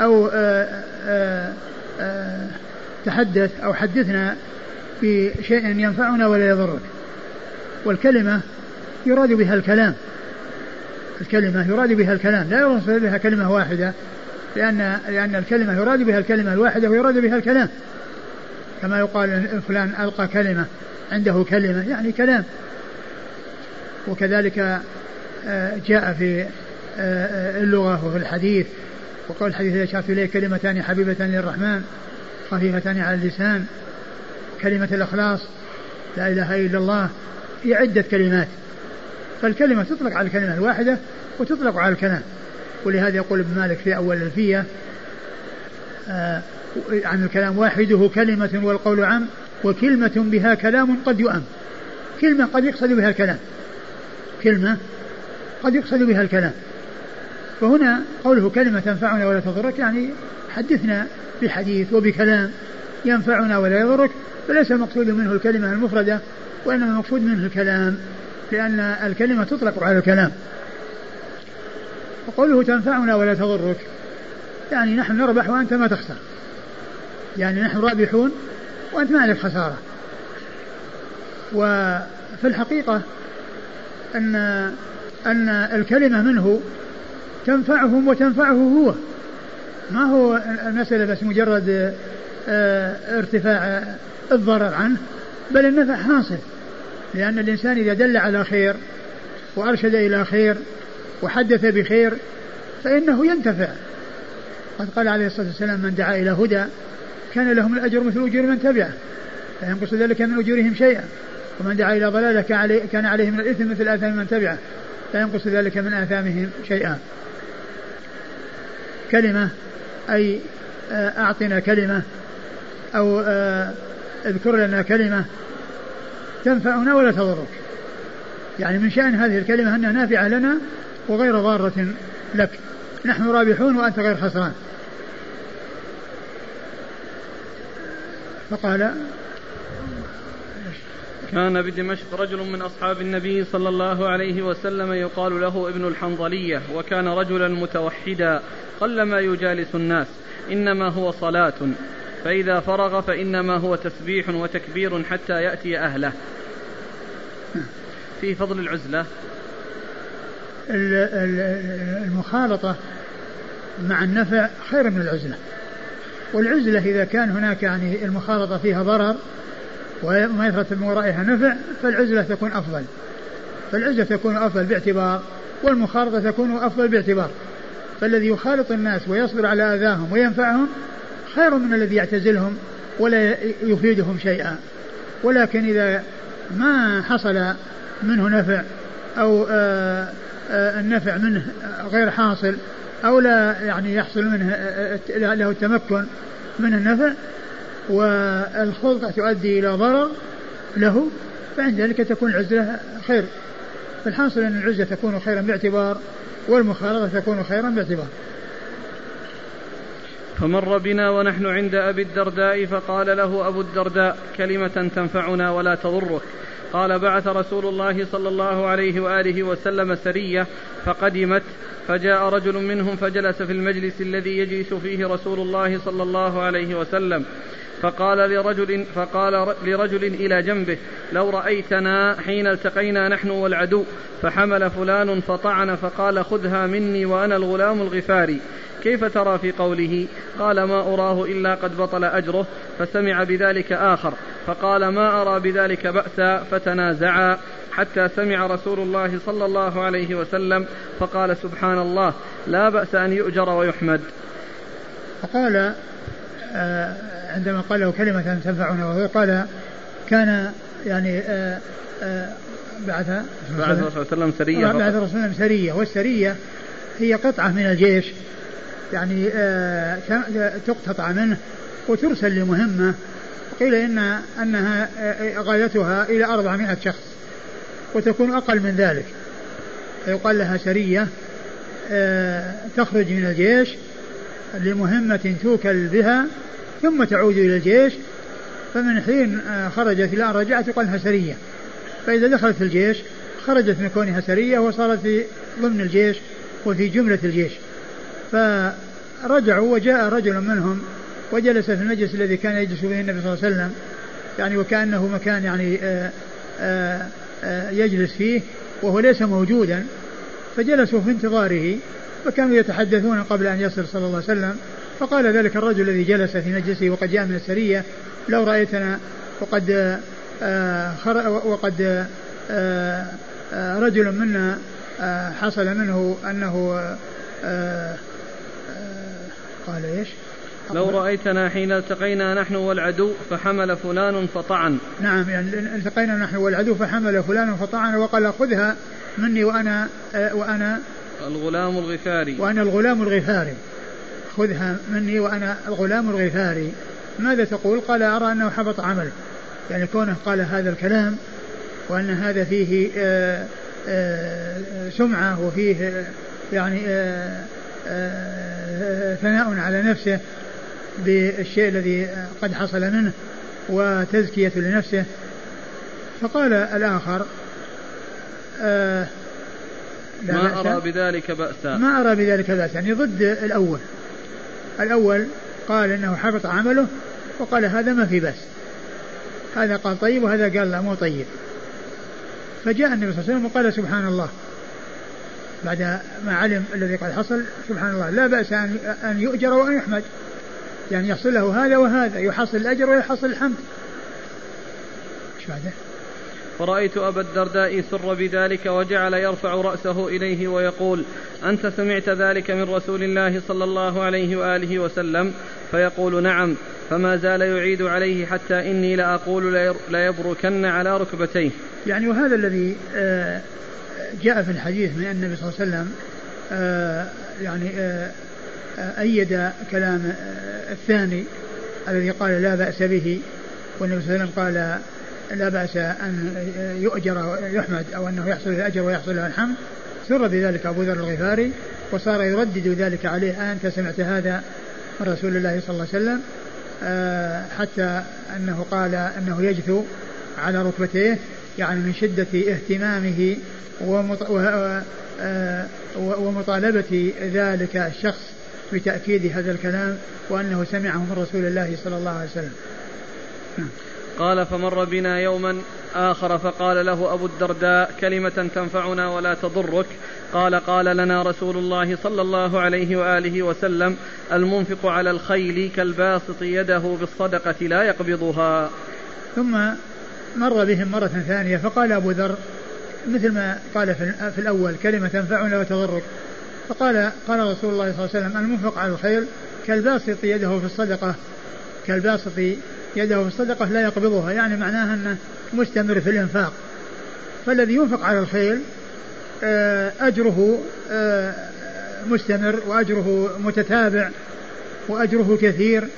أو تحدث أو حدثنا بشيء ينفعنا ولا يضرك. والكلمة يراد بها الكلام. الكلمة يراد بها الكلام. لا يراد بها كلمة واحدة لأن لأن الكلمة يراد بها الكلمة الواحدة ويراد بها الكلام. كما يقال فلان ألقى كلمة عنده كلمة يعني كلام. وكذلك آه، جاء في آه، اللغة وفي الحديث وقول الحديث إذا شرت إليه كلمتان حبيبتان للرحمن خفيفتان على اللسان. كلمة الإخلاص لا إله إلا الله هي عدة كلمات. فالكلمة تطلق على الكلمة الواحدة وتطلق على الكلام. ولهذا يقول ابن مالك في أول الفية آه عن الكلام واحدة كلمة والقول عام وكلمة بها كلام قد يؤم. كلمة قد يقصد بها الكلام. كلمة قد يقصد بها الكلام. فهنا قوله كلمة تنفعنا ولا تضرك يعني حدثنا بحديث وبكلام ينفعنا ولا يضرك فليس المقصود منه الكلمة المفردة وإنما المقصود منه الكلام. لأن الكلمة تطلق على الكلام. وقوله تنفعنا ولا تضرك. يعني نحن نربح وأنت ما تخسر. يعني نحن رابحون وأنت ما عليك خسارة. وفي الحقيقة أن أن الكلمة منه تنفعهم وتنفعه هو. ما هو المسألة بس مجرد آه، ارتفاع الضرر عنه بل النفع حاصل. لأن الإنسان إذا دل على خير وأرشد إلى خير وحدث بخير فإنه ينتفع. قد قال عليه الصلاة والسلام من دعا إلى هدى كان لهم الأجر مثل أجور من تبعه لا ينقص ذلك من أجورهم شيئا. ومن دعا إلى ضلالة كان عليه من الإثم مثل آثام من تبعه لا ينقص ذلك من آثامهم شيئا. كلمة أي آه، أعطنا كلمة أو آه، اذكر لنا كلمة تنفعنا ولا تضرك. يعني من شأن هذه الكلمة أنها نافعة لنا وغير ضارة لك. نحن رابحون وأنت غير خسران. فقال كان بدمشق رجل من أصحاب النبي صلى الله عليه وسلم يقال له ابن الحنظلية وكان رجلا متوحدا قلما يجالس الناس إنما هو صلاة. فإذا فرغ فإنما هو تسبيح وتكبير حتى يأتي أهله. في فضل العزلة. المخالطة مع النفع خير من العزلة. والعزلة إذا كان هناك يعني المخالطة فيها ضرر وما يترتب من ورائها نفع فالعزلة تكون أفضل. فالعزلة تكون أفضل باعتبار والمخالطة تكون أفضل باعتبار. فالذي يخالط الناس ويصبر على أذاهم وينفعهم خير من الذي يعتزلهم ولا يفيدهم شيئا. ولكن إذا ما حصل منه نفع أو آه، آه، النفع منه غير حاصل أو لا يعني يحصل منه آه، له التمكن من النفع والخلطة تؤدي إلى ضرر له فعند ذلك تكون العزلة خير. فالحاصل أن العزلة تكون خيرا باعتبار والمخالطة تكون خيرا باعتبار. فمر بنا ونحن عند أبي الدرداء فقال له أبو الدرداء كلمة تنفعنا ولا تضرك. قال بعث رسول الله صلى الله عليه وآله وسلم سرية فقدمت فجاء رجل منهم فجلس في المجلس الذي يجلس فيه رسول الله صلى الله عليه وسلم. فقال لرجل فقال لرجل إلى جنبه لو رأيتنا حين التقينا نحن والعدو فحمل فلان فطعن فقال خذها مني وأنا الغلام الغفاري. كيف ترى في قوله قال ما أراه إلا قد بطل أجره فسمع بذلك آخر فقال ما أرى بذلك بأسا فتنازعا حتى سمع رسول الله صلى الله عليه وسلم فقال سبحان الله لا بأس أن يؤجر ويحمد. فقال آه، عندما قال له كلمة تنفعنا وهو قال كان يعني آه، آه، بعث بعث الرسول صلى الله عليه وسلم سرية بعث الرسول صلى الله عليه وسلم سرية والسرية هي قطعة من الجيش. يعني تقتطع منه وترسل لمهمة. قيل إن أنها غايتها إلى أربعمائة شخص وتكون أقل من ذلك. فيقال لها سرية تخرج من الجيش لمهمة توكل بها ثم تعود إلى الجيش. فمن حين آه، خرجت إلى أن رجعت يقال لها سرية. فإذا دخلت الجيش خرجت من كونها سرية وصارت في ضمن الجيش وفي جملة الجيش. فرجعوا وجاء رجل منهم وجلس في المجلس الذي كان يجلس فيه النبي صلى الله عليه وسلم. يعني وكأنه مكان يعني آآ آآ آآ يجلس فيه وهو ليس موجودا. فجلسوا في انتظاره فكانوا يتحدثون قبل أن يصل صلى الله عليه وسلم. فقال ذلك الرجل الذي جلس في مجلسه وقد جاء من السرية لو رأيتنا وقد وقد رجل منا حصل منه أنه قال إيش؟ لو رأيتنا حين التقينا نحن والعدو فحمل فلان فطعن. نعم يعني التقينا نحن والعدو فحمل فلان فطعن وقال خذها مني وأنا وأنا الغلام الغفاري. وأنا الغلام الغفاري. خذها مني وأنا الغلام الغفاري. ماذا تقول؟ قال أرى أنه حبط عمله. يعني كونه قال هذا الكلام وأن هذا فيه آآ آآ سمعة وفيه يعني ثناء على نفسه بالشيء الذي قد حصل منه وتزكية لنفسه. فقال الآخر آه ما أرى بذلك بأسا. ما أرى بذلك بأسا. يعني ضد الأول. الأول قال إنه حبط عمله وقال هذا ما في بأس. هذا قال طيب وهذا قال لا مو طيب. فجاء النبي صلى الله عليه وسلم وقال سبحان الله. بعد ما علم الذي قد حصل سبحان الله لا بأس أن يؤجر وأن يحمد. يعني يحصل له هذا وهذا يحصل الأجر ويحصل الحمد. إيش بعده؟ فرأيت أبا الدرداء سر بذلك وجعل يرفع رأسه إليه ويقول أنت سمعت ذلك من رسول الله صلى الله عليه وآله وسلم؟ فيقول نعم فما زال يعيد عليه حتى إني لأقول ليبركن على ركبتيه. يعني وهذا الذي جاء في الحديث من النبي صلى الله عليه وسلم يعني أيد كلام الثاني الذي قال لا بأس به والنبي صلى الله عليه وسلم قال لا بأس أن يؤجر ويحمد أو أنه يحصل الأجر ويحصل له الحمد. سر بذلك أبو ذر الغفاري وصار يردد ذلك عليه أنت سمعت هذا من رسول الله صلى الله عليه وسلم حتى أنه قال أنه يجثو على ركبتيه يعني من شدة اهتمامه ومطالبة ذلك الشخص بتأكيد هذا الكلام وأنه سمعه من رسول الله صلى الله عليه وسلم. قال فمر بنا يوما آخر فقال له أبو الدرداء كلمة تنفعنا ولا تضرك. قال قال لنا رسول الله صلى الله عليه وآله وسلم المنفق على الخيل كالباسط يده بالصدقة لا يقبضها. ثم مر بهم مرة ثانية فقال أبو ذر مثل ما قال في الأول كلمة تنفعنا وتضرك فقال قال رسول الله صلى الله عليه وسلم المنفق على الخيل كالباسط يده في الصدقة. كالباسط يده في الصدقة لا يقبضها يعني معناها أنه مستمر في الإنفاق. فالذي ينفق على الخيل أجره مستمر وأجره متتابع وأجره كثير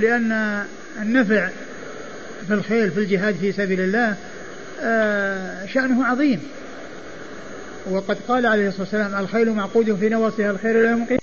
لأن النفع في الخيل في الجهاد في سبيل الله شأنه عظيم. وقد قال عليه الصلاة والسلام الخيل معقود في نواصيها الخير لا يمكن